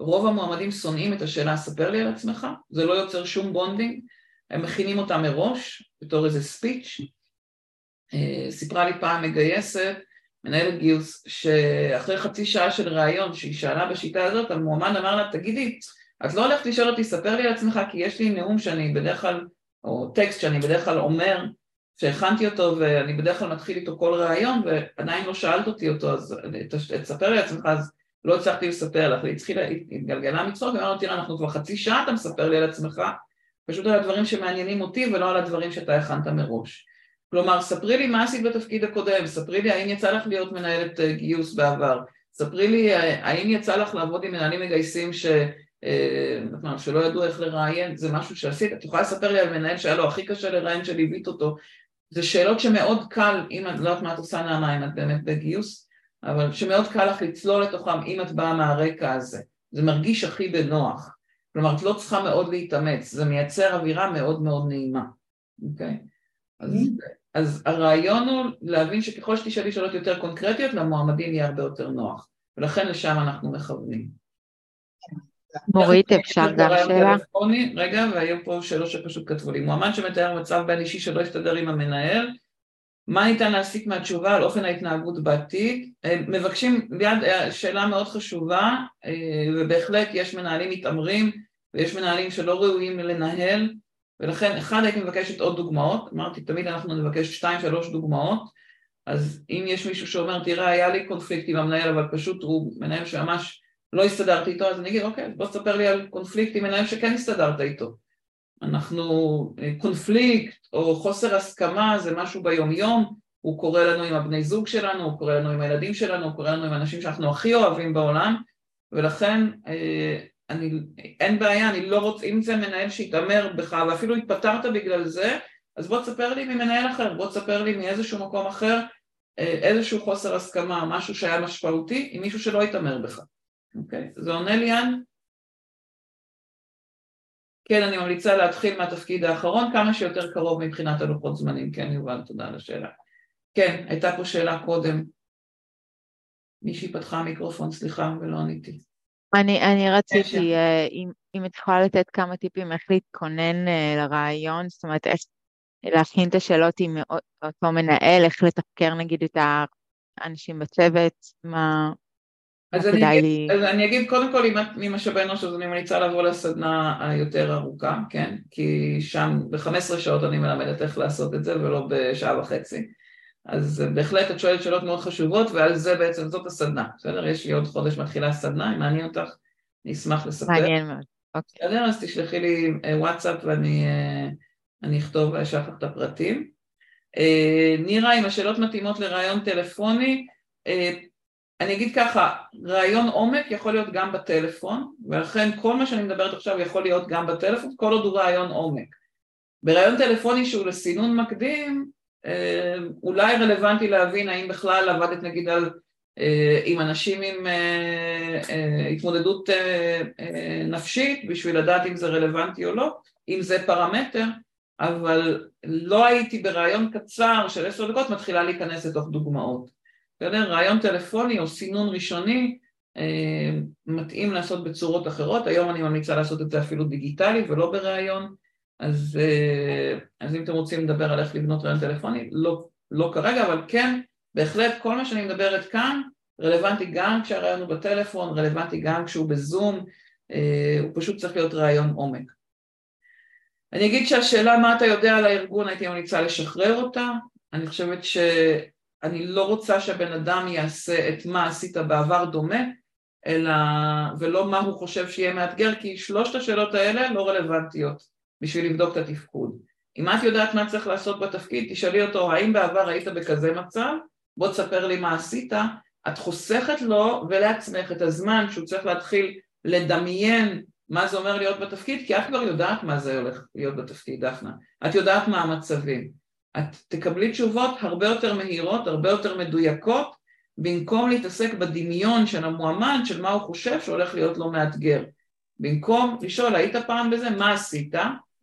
רוב המועמדים שונאים את השאלה ספר לי על עצמך, זה לא יוצר שום bonding, הם מכינים אותה מראש, בתור איזה speech. סיפרה לי פעם מגייסת, מנהלת גיוס, שאחרי חצי שעה של ראיון שהיא שאלה בשיטה הזאת, המועמד אמר לה, תגידי, את לא הולכת לשאול אותי, ספר לי על עצמך, כי יש לי נאום שאני בדרך כלל, או טקסט שאני בדרך כלל אומר, שהכנתי אותו ואני בדרך כלל מתחיל איתו כל ראיון, ועדיין לא שאלת אותי אותו, אז תספר לי על עצמך, אז לא הצלחתי לספר לך, היא התחילה, התגלגלה מצחוק, ואמרנו, תראה, אנחנו כבר חצי שעה אתה מספר לי על עצמך, פשוט על הדברים שמעניינים אותי ולא על הדברים שאתה הכנת מראש. כלומר, ספרי לי מה עשית בתפקיד הקודם, ספרי לי האם יצא לך להיות מנהלת אה, גיוס בעבר, ספרי לי אה, האם יצא לך לעבוד עם מנהלים מגייסים ש... אה, שלא ידעו איך לראיין, זה משהו שעשית, את יכולה לספר לי על מנהל שהיה לו הכי קשה לראיין שליווית אותו, זה שאלות שמאוד קל, אם את לא יודעת מה את עושה נעמה, אם את באמת בגיוס, אבל שמאוד קל לך לצלול לתוכם אם את באה מהרקע הזה, זה מרגיש הכי בנוח, כלומר את לא צריכה מאוד להתאמץ, זה מייצר אווירה מאוד מאוד נעימה, אוקיי? אז. אז הרעיון הוא להבין שככל שתשאלי שאלות יותר קונקרטיות, למועמדים יהיה הרבה יותר נוח, ולכן לשם אנחנו מכוונים. מורית, אפשר גם שאלה? רגע, והיו פה שאלות שפשוט כתבו לי. מועמד שמתאר מצב בין אישי שלא הסתדר עם המנהל, מה ניתן להסיק מהתשובה על אופן ההתנהגות בתיק? אה, מבקשים, ליד אה, שאלה מאוד חשובה, אה, ובהחלט יש מנהלים מתעמרים ויש מנהלים שלא ראויים לנהל, ולכן אחד הייתי מבקשת עוד דוגמאות, אמרתי תמיד אנחנו נבקש שתיים שלוש דוגמאות, אז אם יש מישהו שאומר תראה היה לי קונפליקט עם המנהל אבל פשוט הוא מנהל שממש לא הסתדרתי איתו אז אני אגיד אוקיי בוא תספר לי על קונפליקט עם מנהל שכן הסתדרת איתו. אנחנו, קונפליקט או חוסר הסכמה זה משהו ביומיום, הוא קורה לנו עם הבני זוג שלנו, הוא קורה לנו עם הילדים שלנו, הוא קורה לנו עם אנשים שאנחנו הכי אוהבים בעולם ולכן אה, אני, אין בעיה, אני לא רוצה, אם זה מנהל שהתעמר בך ואפילו התפטרת בגלל זה, אז בוא תספר לי ממנהל אחר, בוא תספר לי מאיזשהו מקום אחר אה, איזשהו חוסר הסכמה, משהו שהיה משמעותי עם מישהו שלא התעמר בך, אוקיי? זה עונה ליאן? כן, אני ממליצה להתחיל מהתפקיד האחרון כמה שיותר קרוב מבחינת הלוחות זמנים, כן יובל, תודה על השאלה. כן, הייתה פה שאלה קודם. מישהי פתחה מיקרופון, סליחה, ולא עניתי. אני, אני רציתי, אה, אם, אם את יכולה לתת כמה טיפים איך להתכונן אה, לרעיון, זאת אומרת, איך להכין את השאלות עם אותו מנהל, איך לתחקר נגיד את האנשים בצוות, מה... אז אני אגיד, אז אני אגיד קודם כל ממשאבי אנוש אז אני ממליצה לבוא לסדנה היותר ארוכה, כן? כי שם ב-15 שעות אני מלמדת איך לעשות את זה ולא בשעה וחצי. אז בהחלט את שואלת שאלות מאוד חשובות ועל זה בעצם זאת הסדנה, בסדר? יש לי עוד חודש מתחילה הסדנה, אם מעניין אותך אני אשמח לספר. מעניין מאוד, אוקיי. בסדר? אז תשלחי לי אה, וואטסאפ ואני אה, אכתוב ואשלח לך את הפרטים. אה, נירה, אם השאלות מתאימות לראיון טלפוני, אני אגיד ככה, ראיון עומק יכול להיות גם בטלפון, ולכן כל מה שאני מדברת עכשיו יכול להיות גם בטלפון, כל עוד הוא ראיון עומק. בראיון טלפוני שהוא לסינון מקדים, אה, אולי רלוונטי להבין האם בכלל עבדת נגיד על, אה, עם אנשים עם אה, התמודדות נפשית בשביל לדעת אם זה רלוונטי או לא, אם זה פרמטר, אבל לא הייתי בראיון קצר של עשר דקות מתחילה להיכנס לתוך דוגמאות. בסדר? רעיון טלפוני או סינון ראשוני אה, מתאים לעשות בצורות אחרות, היום אני ממליצה לעשות את זה אפילו דיגיטלי ולא בראיון, אז, אה, אז אם אתם רוצים לדבר על איך לבנות רעיון טלפוני, לא, לא כרגע, אבל כן, בהחלט כל מה שאני מדברת כאן רלוונטי גם כשהרעיון הוא בטלפון, רלוונטי גם כשהוא בזום, אה, הוא פשוט צריך להיות רעיון עומק. אני אגיד שהשאלה מה אתה יודע על הארגון, הייתי ממליצה לשחרר אותה, אני חושבת ש... אני לא רוצה שהבן אדם יעשה את מה עשית בעבר דומה, אלא, ולא מה הוא חושב שיהיה מאתגר, כי שלושת השאלות האלה לא רלוונטיות בשביל לבדוק את התפקוד. אם את יודעת מה צריך לעשות בתפקיד, תשאלי אותו, האם בעבר היית בכזה מצב? בוא תספר לי מה עשית. את חוסכת לו ולעצמך את הזמן שהוא צריך להתחיל לדמיין מה זה אומר להיות בתפקיד, כי את כבר יודעת מה זה הולך להיות בתפקיד, דפנה. את יודעת מה המצבים. את תקבלי תשובות הרבה יותר מהירות, הרבה יותר מדויקות, במקום להתעסק בדמיון של המועמד של מה הוא חושב שהולך להיות לו מאתגר. במקום לשאול היית פעם בזה, מה עשית?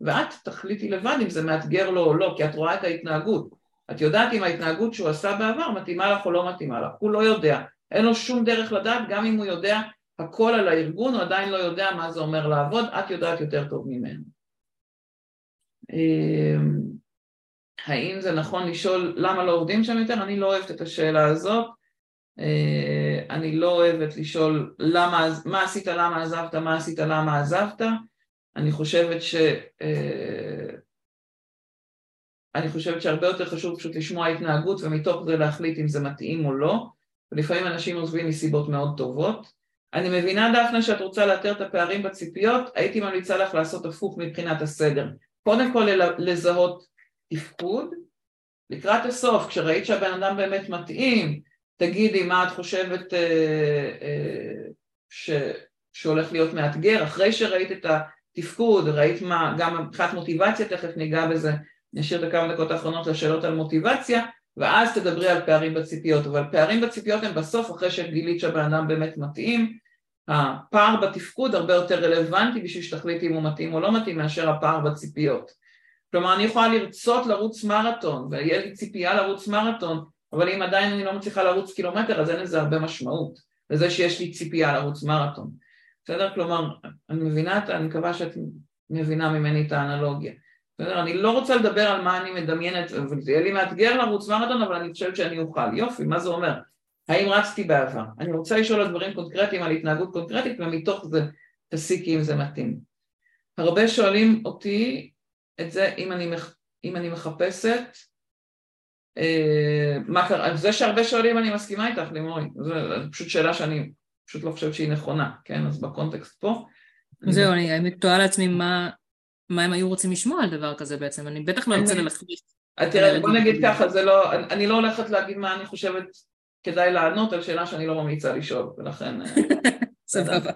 ואת תחליטי לבד אם זה מאתגר לו או לא, כי את רואה את ההתנהגות. את יודעת אם ההתנהגות שהוא עשה בעבר מתאימה לך או לא מתאימה לך, הוא לא יודע. אין לו שום דרך לדעת, גם אם הוא יודע הכל על הארגון, הוא עדיין לא יודע מה זה אומר לעבוד, את יודעת יותר טוב ממנו. האם זה נכון לשאול למה לא עובדים שם יותר? אני לא אוהבת את השאלה הזאת. אה, אני לא אוהבת לשאול למה, מה עשית, למה עזבת, מה עשית, למה עזבת. אני חושבת ש... אה, אני חושבת שהרבה יותר חשוב פשוט לשמוע התנהגות ומתוך זה להחליט אם זה מתאים או לא, ולפעמים אנשים עוזבים מסיבות מאוד טובות. אני מבינה דפנה שאת רוצה לאתר את הפערים בציפיות, הייתי ממליצה לך לעשות הפוך מבחינת הסדר. קודם כל לזהות תפקוד, לקראת הסוף, כשראית שהבן אדם באמת מתאים, תגידי מה את חושבת אה, אה, ש, שהולך להיות מאתגר, אחרי שראית את התפקוד, ראית מה, גם מבחינת מוטיבציה, תכף ניגע בזה, נשאיר את הכמה דקות האחרונות לשאלות על מוטיבציה, ואז תדברי על פערים בציפיות, אבל פערים בציפיות הם בסוף, אחרי שגילית שהבן אדם באמת מתאים, הפער בתפקוד הרבה יותר רלוונטי בשביל שתחליטי אם הוא מתאים או לא מתאים מאשר הפער בציפיות. כלומר אני יכולה לרצות לרוץ מרתון ויהיה לי ציפייה לרוץ מרתון אבל אם עדיין אני לא מצליחה לרוץ קילומטר אז אין לזה הרבה משמעות לזה שיש לי ציפייה לרוץ מרתון בסדר? כלומר אני מבינה, אני מקווה שאת מבינה ממני את האנלוגיה בסדר? אני לא רוצה לדבר על מה אני מדמיינת וזה יהיה לי מאתגר לרוץ מרתון אבל אני חושבת שאני אוכל יופי, מה זה אומר? האם רצתי בעבר? אני רוצה לשאול על דברים קונקרטיים, על התנהגות קונקרטית ומתוך זה תסיקי אם זה מתאים הרבה שואלים אותי את זה אם אני, אם אני מחפשת, אה, מה קרה, זה שהרבה שואלים אני מסכימה איתך לימורי, זו פשוט שאלה שאני פשוט לא חושבת שהיא נכונה, כן, אז בקונטקסט פה. זהו, אני האמת תוהה לעצמי מה, מה הם היו רוצים לשמוע על דבר כזה בעצם, אני בטח לא רוצה ללכת. תראה, בוא נגיד ככה, זה לא, אני לא הולכת להגיד מה אני חושבת כדאי לענות על שאלה שאני לא ממליצה לשאול, ולכן... אה, סבבה.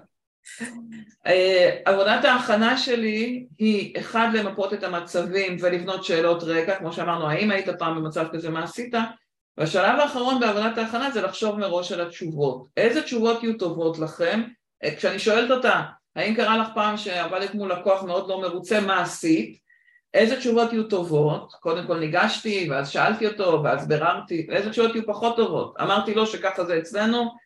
אה, עבודת ההכנה שלי היא אחד למפות את המצבים ולבנות שאלות רקע, כמו שאמרנו, האם היית פעם במצב כזה, מה עשית? והשלב האחרון בעבודת ההכנה זה לחשוב מראש על התשובות. איזה תשובות יהיו טובות לכם? אה, כשאני שואלת אותה, האם קרה לך פעם שעבדת מול לקוח מאוד לא מרוצה, מה עשית? איזה תשובות יהיו טובות? קודם כל ניגשתי, ואז שאלתי אותו, ואז ביררתי, איזה תשובות יהיו פחות טובות? אמרתי לו שככה זה אצלנו,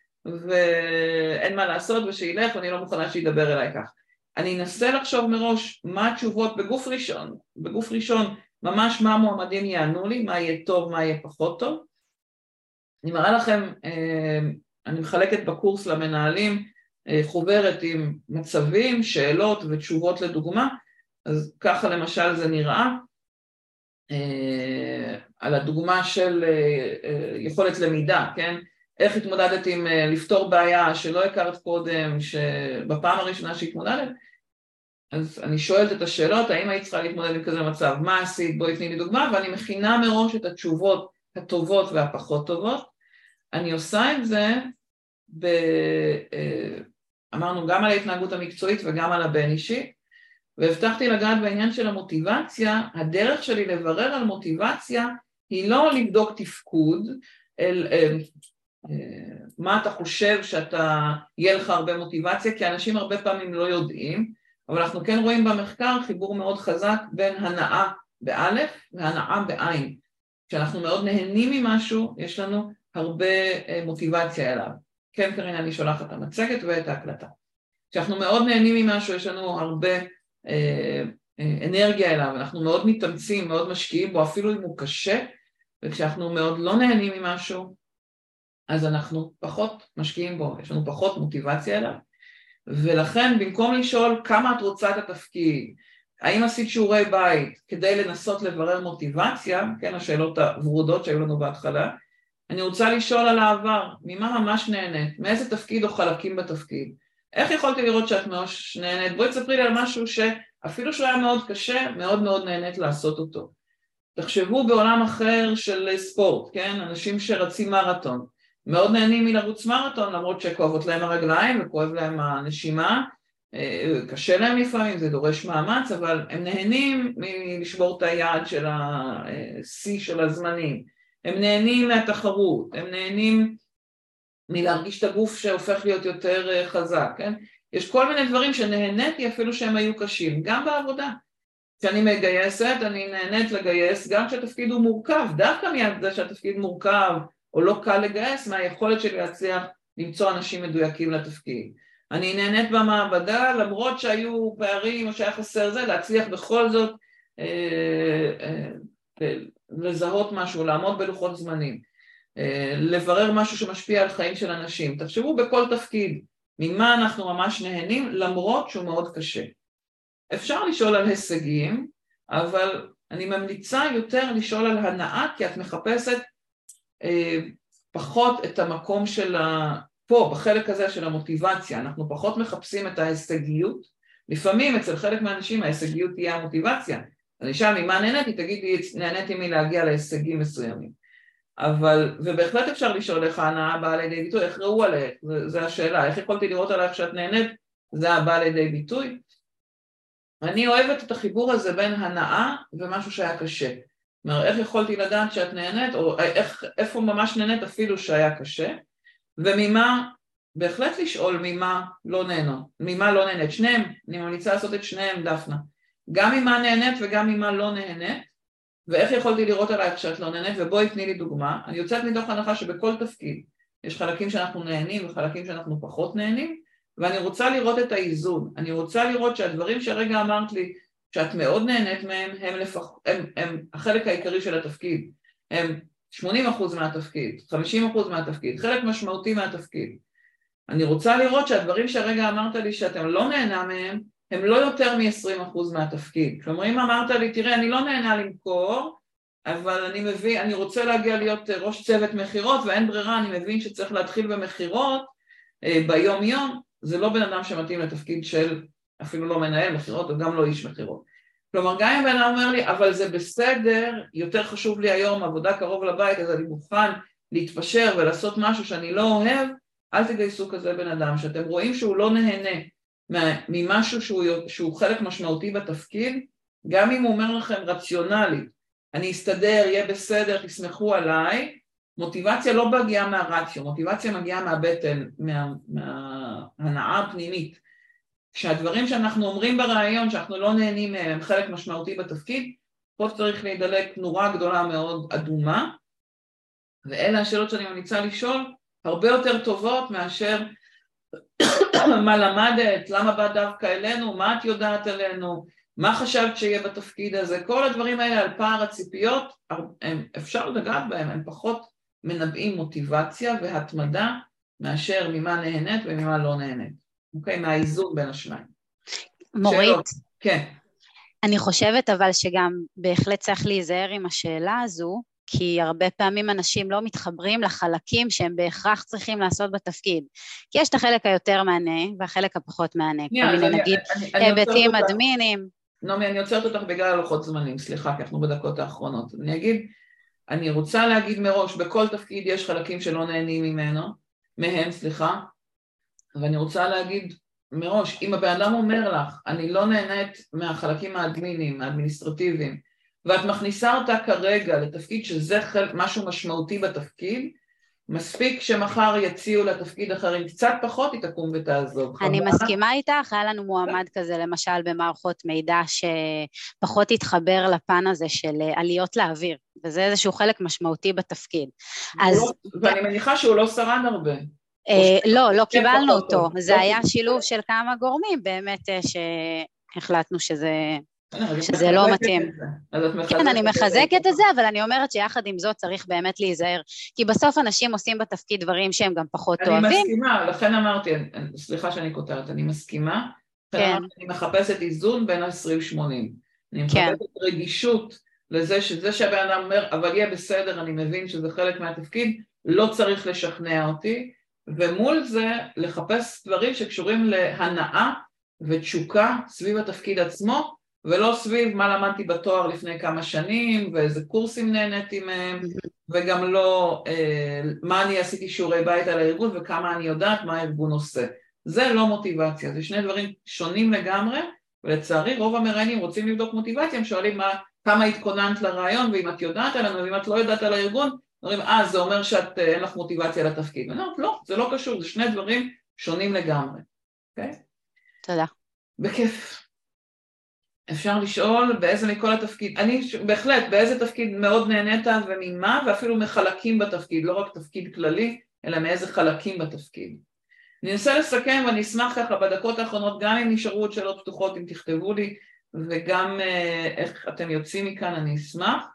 ואין מה לעשות ושילך ואני לא מוכנה שידבר אליי כך. אני אנסה לחשוב מראש מה התשובות בגוף ראשון, בגוף ראשון ממש מה המועמדים יענו לי, מה יהיה טוב, מה יהיה פחות טוב. אני מראה לכם, אה, אני מחלקת בקורס למנהלים אה, חוברת עם מצבים, שאלות ותשובות לדוגמה, אז ככה למשל זה נראה, אה, על הדוגמה של יכולת למידה, כן? איך התמודדת עם לפתור בעיה שלא הכרת קודם, שבפעם הראשונה שהתמודדת, אז אני שואלת את השאלות, האם היית צריכה להתמודד עם כזה מצב, מה עשית, בואי תני לי דוגמה, ואני מכינה מראש את התשובות הטובות והפחות טובות. אני עושה את זה, ב... אה, אמרנו גם על ההתנהגות המקצועית וגם על הבין אישי, והבטחתי לגעת בעניין של המוטיבציה, הדרך שלי לברר על מוטיבציה היא לא לבדוק תפקוד, אל, אל, אה, מה אתה חושב שאתה, יהיה לך הרבה מוטיבציה, כי אנשים הרבה פעמים לא יודעים, אבל אנחנו כן רואים במחקר חיבור מאוד חזק בין הנאה באלף והנאה בעין. כשאנחנו מאוד נהנים ממשהו, יש לנו הרבה אה, מוטיבציה אליו. כן, קרין, אני שולחת את המצגת ואת ההקלטה. כשאנחנו מאוד נהנים ממשהו, יש לנו הרבה אה, אה, אנרגיה אליו, אנחנו מאוד מתאמצים, מאוד משקיעים בו, אפילו אם הוא קשה, וכשאנחנו מאוד לא נהנים ממשהו, אז אנחנו פחות משקיעים בו, יש לנו פחות מוטיבציה אליו, ולכן במקום לשאול כמה את רוצה את התפקיד, האם עשית שיעורי בית כדי לנסות לברר מוטיבציה, כן השאלות הוורודות שהיו לנו בהתחלה, אני רוצה לשאול על העבר, ממה ממש נהנית, מאיזה תפקיד או חלקים בתפקיד, איך יכולתי לראות שאת מאוד נהנית, בואי תספרי לי על משהו שאפילו שהוא היה מאוד קשה, מאוד מאוד נהנית לעשות אותו. תחשבו בעולם אחר של ספורט, כן, אנשים שרצים מרתון, מאוד נהנים מלרוץ מרתון למרות שכואבות להם הרגליים וכואב להם הנשימה, אה, קשה להם לפעמים, זה דורש מאמץ, אבל הם נהנים מלשבור את היעד של השיא של הזמנים, הם נהנים מהתחרות, הם נהנים מלהרגיש את הגוף שהופך להיות יותר אה, חזק, כן? יש כל מיני דברים שנהניתי אפילו שהם היו קשים, גם בעבודה. כשאני מגייסת, אני נהנית לגייס גם כשהתפקיד הוא מורכב, דווקא מזה שהתפקיד מורכב או לא קל לגייס מהיכולת שלי להצליח למצוא אנשים מדויקים לתפקיד. אני נהנית במעבדה למרות שהיו פערים או שהיה חסר זה, להצליח בכל זאת אה, אה, לזהות משהו, לעמוד בלוחות זמנים, אה, לברר משהו שמשפיע על חיים של אנשים. תחשבו בכל תפקיד ממה אנחנו ממש נהנים למרות שהוא מאוד קשה. אפשר לשאול על הישגים, אבל אני ממליצה יותר לשאול על הנאה כי את מחפשת פחות את המקום של ה... פה, בחלק הזה של המוטיבציה, אנחנו פחות מחפשים את ההישגיות. לפעמים אצל חלק מהאנשים ההישגיות תהיה המוטיבציה. אני אשאל ממה נהניתי, תגידי, נהניתי מלהגיע להישגים מסוימים. אבל, ובהחלט אפשר לשאול איך ההנאה באה לידי ביטוי, איך ראו עלייך, זו השאלה, איך יכולתי לראות עלייך שאת נהנית, זה הבא לידי ביטוי. אני אוהבת את החיבור הזה בין הנאה ומשהו שהיה קשה. כלומר, איך יכולתי לדעת שאת נהנית, או איך, איפה ממש נהנית אפילו שהיה קשה, וממה, בהחלט לשאול ממה לא נהנות, ממה לא נהנית, שניהם, אני ממליצה לעשות את שניהם דפנה, גם ממה נהנית וגם ממה לא נהנית, ואיך יכולתי לראות עלייך שאת לא נהנית, ובואי תני לי דוגמה, אני יוצאת מתוך הנחה שבכל תפקיד יש חלקים שאנחנו נהנים וחלקים שאנחנו פחות נהנים, ואני רוצה לראות את האיזון, אני רוצה לראות שהדברים שהרגע אמרת לי, שאת מאוד נהנית מהם, הם, לפח, הם, הם החלק העיקרי של התפקיד, הם 80% מהתפקיד, 50% מהתפקיד, חלק משמעותי מהתפקיד. אני רוצה לראות שהדברים שהרגע אמרת לי שאתם לא נהנה מהם, הם לא יותר מ-20% מהתפקיד. כלומר, אם אמרת לי, תראה, אני לא נהנה למכור, אבל אני מבין, אני רוצה להגיע להיות ראש צוות מכירות ואין ברירה, אני מבין שצריך להתחיל במכירות אה, ביום יום, זה לא בן אדם שמתאים לתפקיד של אפילו לא מנהל מכירות וגם לא איש מכירות. כלומר, גם אם בן אדם אומר לי, אבל זה בסדר, יותר חשוב לי היום עבודה קרוב לבית, אז אני מוכן להתפשר ולעשות משהו שאני לא אוהב, אל תגייסו כזה בן אדם, שאתם רואים שהוא לא נהנה ממשהו שהוא, שהוא חלק משמעותי בתפקיד, גם אם הוא אומר לכם רציונלית, אני אסתדר, יהיה בסדר, תסמכו עליי, מוטיבציה לא מגיעה מהרציו, מוטיבציה מגיעה מהבטן, מה, מההנאה הפנימית. כשהדברים שאנחנו אומרים ברעיון שאנחנו לא נהנים מהם הם חלק משמעותי בתפקיד, פה צריך להידלק נורה גדולה מאוד אדומה, ואלה השאלות שאני ממליצה לשאול, הרבה יותר טובות מאשר מה למדת, למה באת דווקא אלינו, מה את יודעת עלינו, מה חשבת שיהיה בתפקיד הזה, כל הדברים האלה על פער הציפיות, הם, אפשר לגעת בהם, הם פחות מנבאים מוטיבציה והתמדה מאשר ממה נהנית וממה לא נהנית, אוקיי? מהאיזון בין השניים. מורית, שאלות. כן. אני חושבת אבל שגם בהחלט צריך להיזהר עם השאלה הזו, כי הרבה פעמים אנשים לא מתחברים לחלקים שהם בהכרח צריכים לעשות בתפקיד. כי יש את החלק היותר מהנה והחלק הפחות מהנה. כל מיני נגיד היבטים אדמינים. נעמי, אני עוצרת אותך בגלל הלוחות זמנים, סליחה, כי אנחנו בדקות האחרונות. אני אגיד, אני רוצה להגיד מראש, בכל תפקיד יש חלקים שלא נהנים ממנו, מהם, סליחה, ואני רוצה להגיד מראש, אם הבן אדם אומר לך, אני לא נהנית מהחלקים האדמינים, האדמיניסטרטיביים, ואת מכניסה אותה כרגע לתפקיד שזה חלק, משהו משמעותי בתפקיד, מספיק שמחר יציעו לה תפקיד אחר עם קצת פחות, היא תקום ותעזוב. אני חבל. מסכימה איתך, היה לנו מועמד כזה למשל במערכות מידע שפחות התחבר לפן הזה של עליות לאוויר, וזה איזשהו חלק משמעותי בתתפקיד. אז... לא, ואני מניחה שהוא לא שרד הרבה. אה, לא, לא קיבלנו אותו, זה לא היה שילוב של כמה גורמים באמת אה, שהחלטנו שזה... שזה לא מתאים. כן, אני מחזקת את זה, אבל אני אומרת שיחד עם זאת צריך באמת להיזהר. כי בסוף אנשים עושים בתפקיד דברים שהם גם פחות אוהבים. אני מסכימה, לכן אמרתי, סליחה שאני כותרת, אני מסכימה. כן. אני מחפשת איזון בין ה-20-80. אני כן. מחפשת רגישות לזה שזה שהבן אדם אומר, אבל יהיה בסדר, אני מבין שזה חלק מהתפקיד, לא צריך לשכנע אותי, ומול זה לחפש דברים שקשורים להנאה ותשוקה סביב התפקיד עצמו, ולא סביב מה למדתי בתואר לפני כמה שנים, ואיזה קורסים נהניתי מהם, וגם לא אה, מה אני עשיתי שיעורי בית על הארגון וכמה אני יודעת מה הארגון עושה. זה לא מוטיבציה, זה שני דברים שונים לגמרי, ולצערי רוב המראיינים רוצים לבדוק מוטיבציה, הם שואלים מה, כמה התכוננת לרעיון, ואם את יודעת עלינו, ואם את לא יודעת על הארגון, אומרים, אה, זה אומר שאת, אה, לך מוטיבציה לתפקיד. ואני אומרת, לא, זה לא קשור, זה שני דברים שונים לגמרי, אוקיי? Okay? תודה. בכיף. אפשר לשאול באיזה מכל התפקיד, אני בהחלט, באיזה תפקיד מאוד נהנית וממה, ואפילו מחלקים בתפקיד, לא רק תפקיד כללי, אלא מאיזה חלקים בתפקיד. אני אנסה לסכם ואני אשמח ככה בדקות האחרונות, גם אם נשארו עוד שאלות פתוחות, אם תכתבו לי, וגם אה, איך אתם יוצאים מכאן, אני אשמח.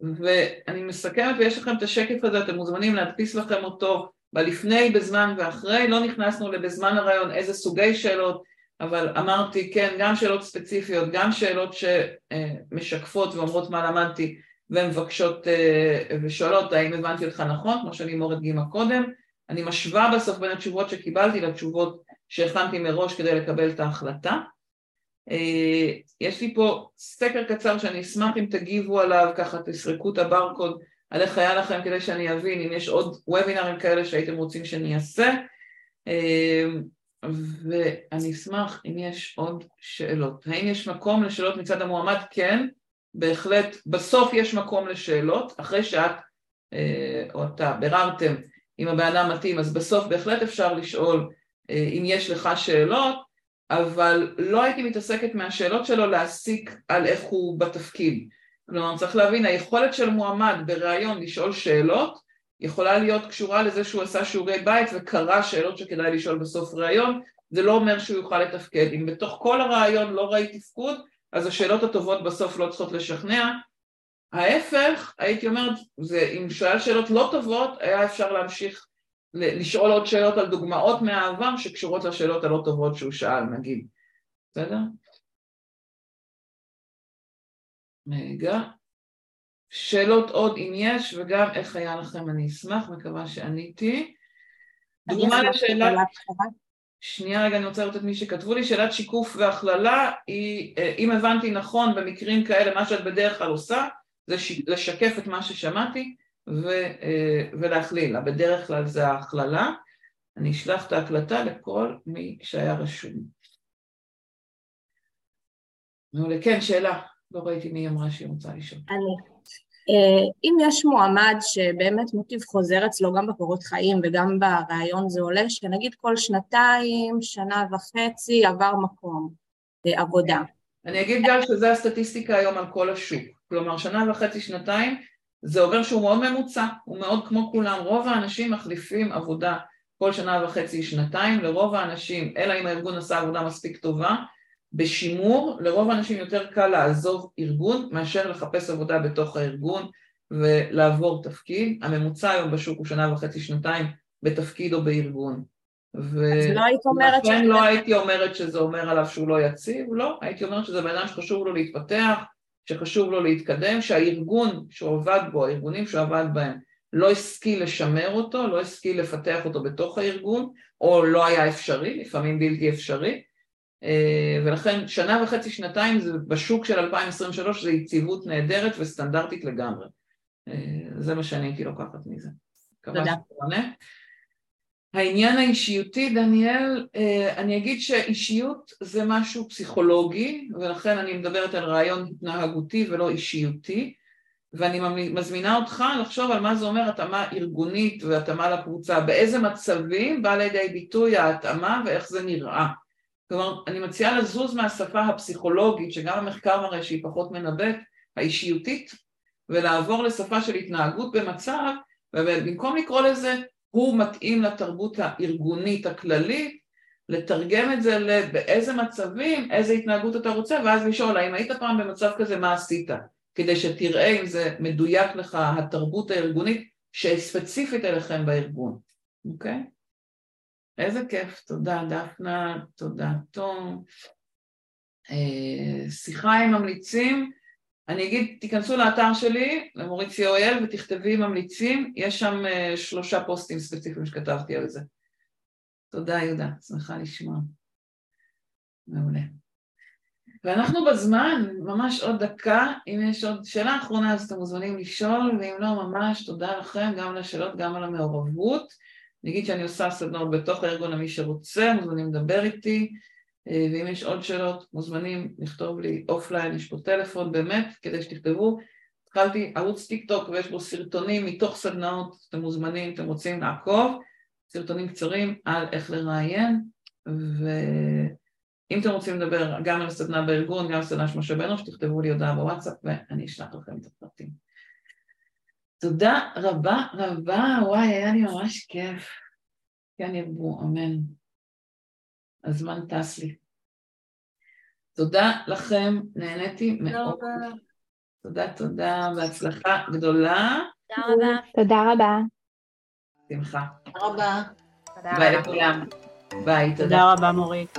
ואני מסכמת ויש לכם את השקף הזה, אתם מוזמנים להדפיס לכם אותו בלפני, בזמן ואחרי, לא נכנסנו לבזמן הרעיון איזה סוגי שאלות, אבל אמרתי כן, גם שאלות ספציפיות, גם שאלות שמשקפות ואומרות מה למדתי ומבקשות אה, ושואלות האם הבנתי אותך נכון, כמו שאני מורד גימה קודם, אני משווה בסוף בין התשובות שקיבלתי לתשובות שהכנתי מראש כדי לקבל את ההחלטה יש לי פה סקר קצר שאני אשמח אם תגיבו עליו, ככה תסרקו את הברקוד על איך היה לכם כדי שאני אבין אם יש עוד וובינרים כאלה שהייתם רוצים שאני אעשה אה, ואני אשמח אם יש עוד שאלות. האם יש מקום לשאלות מצד המועמד? כן, בהחלט. בסוף יש מקום לשאלות, אחרי שאת אה, או אתה ביררתם אם הבן אדם מתאים, אז בסוף בהחלט אפשר לשאול אם יש לך שאלות אבל לא הייתי מתעסקת מהשאלות שלו להסיק על איך הוא בתפקיד. כלומר, צריך להבין, היכולת של מועמד בריאיון לשאול שאלות יכולה להיות קשורה לזה שהוא עשה שיעורי בית וקרא שאלות שכדאי לשאול בסוף ראיון, זה לא אומר שהוא יוכל לתפקד. אם בתוך כל הרעיון לא ראי תפקוד, אז השאלות הטובות בסוף לא צריכות לשכנע. ההפך, הייתי אומרת, זה, אם שואל שאלות לא טובות, היה אפשר להמשיך לשאול עוד שאלות על דוגמאות מהעבר שקשורות לשאלות הלא טובות שהוא שאל, נגיד. בסדר? רגע. שאלות עוד אם יש, וגם איך היה לכם, אני אשמח, מקווה שעניתי. דוגמה לשאלה... שנייה רגע, אני רוצה לראות את מי שכתבו לי, שאלת שיקוף והכללה היא, אה, אם הבנתי נכון, במקרים כאלה, מה שאת בדרך כלל עושה, זה לשקף את מה ששמעתי, ו, אה, ולהכליל, בדרך כלל זה ההכללה, אני אשלח את ההקלטה לכל מי שהיה רשום. מעולה, כן, שאלה, לא ראיתי מי אמרה שהיא רוצה לשאול. אני. אה, אם יש מועמד שבאמת מוטיב חוזר אצלו גם בקורות חיים וגם ברעיון זה עולה, שנגיד כל שנתיים, שנה וחצי עבר מקום עבודה. אני אגיד גם שזה הסטטיסטיקה היום על כל השוק, כלומר שנה וחצי, שנתיים, זה אומר שהוא מאוד ממוצע, הוא מאוד כמו כולם, רוב האנשים מחליפים עבודה כל שנה וחצי, שנתיים, לרוב האנשים, אלא אם הארגון עשה עבודה מספיק טובה, בשימור, לרוב האנשים יותר קל לעזוב ארגון מאשר לחפש עבודה בתוך הארגון ולעבור תפקיד, הממוצע היום בשוק הוא שנה וחצי, שנתיים בתפקיד או בארגון. אז לא היית אומרת... ולכן לא הייתי אומרת שזה אומר עליו שהוא לא יציב, לא, הייתי אומרת שזה בן אדם שחשוב לו להתפתח, שחשוב לו להתקדם, שהארגון שהוא עבד בו, הארגונים שהוא עבד בהם, לא השכיל לשמר אותו, לא השכיל לפתח אותו בתוך הארגון, או לא היה אפשרי, לפעמים בלתי אפשרי, אה, ולכן שנה וחצי, שנתיים זה בשוק של 2023 זה יציבות נהדרת וסטנדרטית לגמרי. אה, זה מה שאני הייתי לוקחת מזה. תודה. העניין האישיותי, דניאל, אה, אני אגיד שאישיות זה משהו פסיכולוגי, ולכן אני מדברת על רעיון התנהגותי ולא אישיותי, ואני מזמינה אותך לחשוב על מה זה אומר התאמה ארגונית והתאמה לקבוצה, באיזה מצבים בא לידי ביטוי ההתאמה ואיך זה נראה. כלומר, אני מציעה לזוז מהשפה הפסיכולוגית, שגם המחקר מראה שהיא פחות מנבאת, האישיותית, ולעבור לשפה של התנהגות במצב, ובמקום לקרוא לזה הוא מתאים לתרבות הארגונית הכללית, לתרגם את זה לבאיזה מצבים, איזה התנהגות אתה רוצה, ואז לשאול האם היית פעם במצב כזה, מה עשית? כדי שתראה אם זה מדויק לך התרבות הארגונית שספציפית אליכם בארגון, אוקיי? איזה כיף, תודה דפנה, תודה תום. אה, שיחה עם ממליצים, אני אגיד, תיכנסו לאתר שלי, למורית co.il, ותכתבי ממליצים, יש שם uh, שלושה פוסטים ספציפיים שכתבתי על זה. תודה יהודה, שמחה לשמוע. מעולה. ואנחנו בזמן, ממש עוד דקה, אם יש עוד שאלה אחרונה אז אתם מוזמנים לשאול, ואם לא ממש תודה לכם גם על השאלות, גם על המעורבות. אני אגיד שאני עושה סדנות בתוך הארגון למי שרוצה, מוזמנים לדבר איתי. אה, ואם יש עוד שאלות, מוזמנים לכתוב לי offline, יש פה טלפון, באמת, כדי שתכתבו. התחלתי ערוץ טיק טוק ויש בו סרטונים מתוך סדנאות, אתם מוזמנים, אתם רוצים לעקוב, סרטונים קצרים על איך לראיין, ואם אתם רוצים לדבר גם על הסדנה בארגון, גם על סדנה של משה בנו, שתכתבו לי הודעה בוואטסאפ ואני אשלח לכם את הפרטים. תודה רבה רבה, וואי, היה לי ממש כיף. כן ירבו, אמן. הזמן טס לי. תודה לכם, נהניתי מאוד. תודה, תודה, בהצלחה גדולה. תודה רבה. תודה רבה. שמחה. תודה רבה. ביי לכולם. ביי, תודה. תודה רבה, מורית.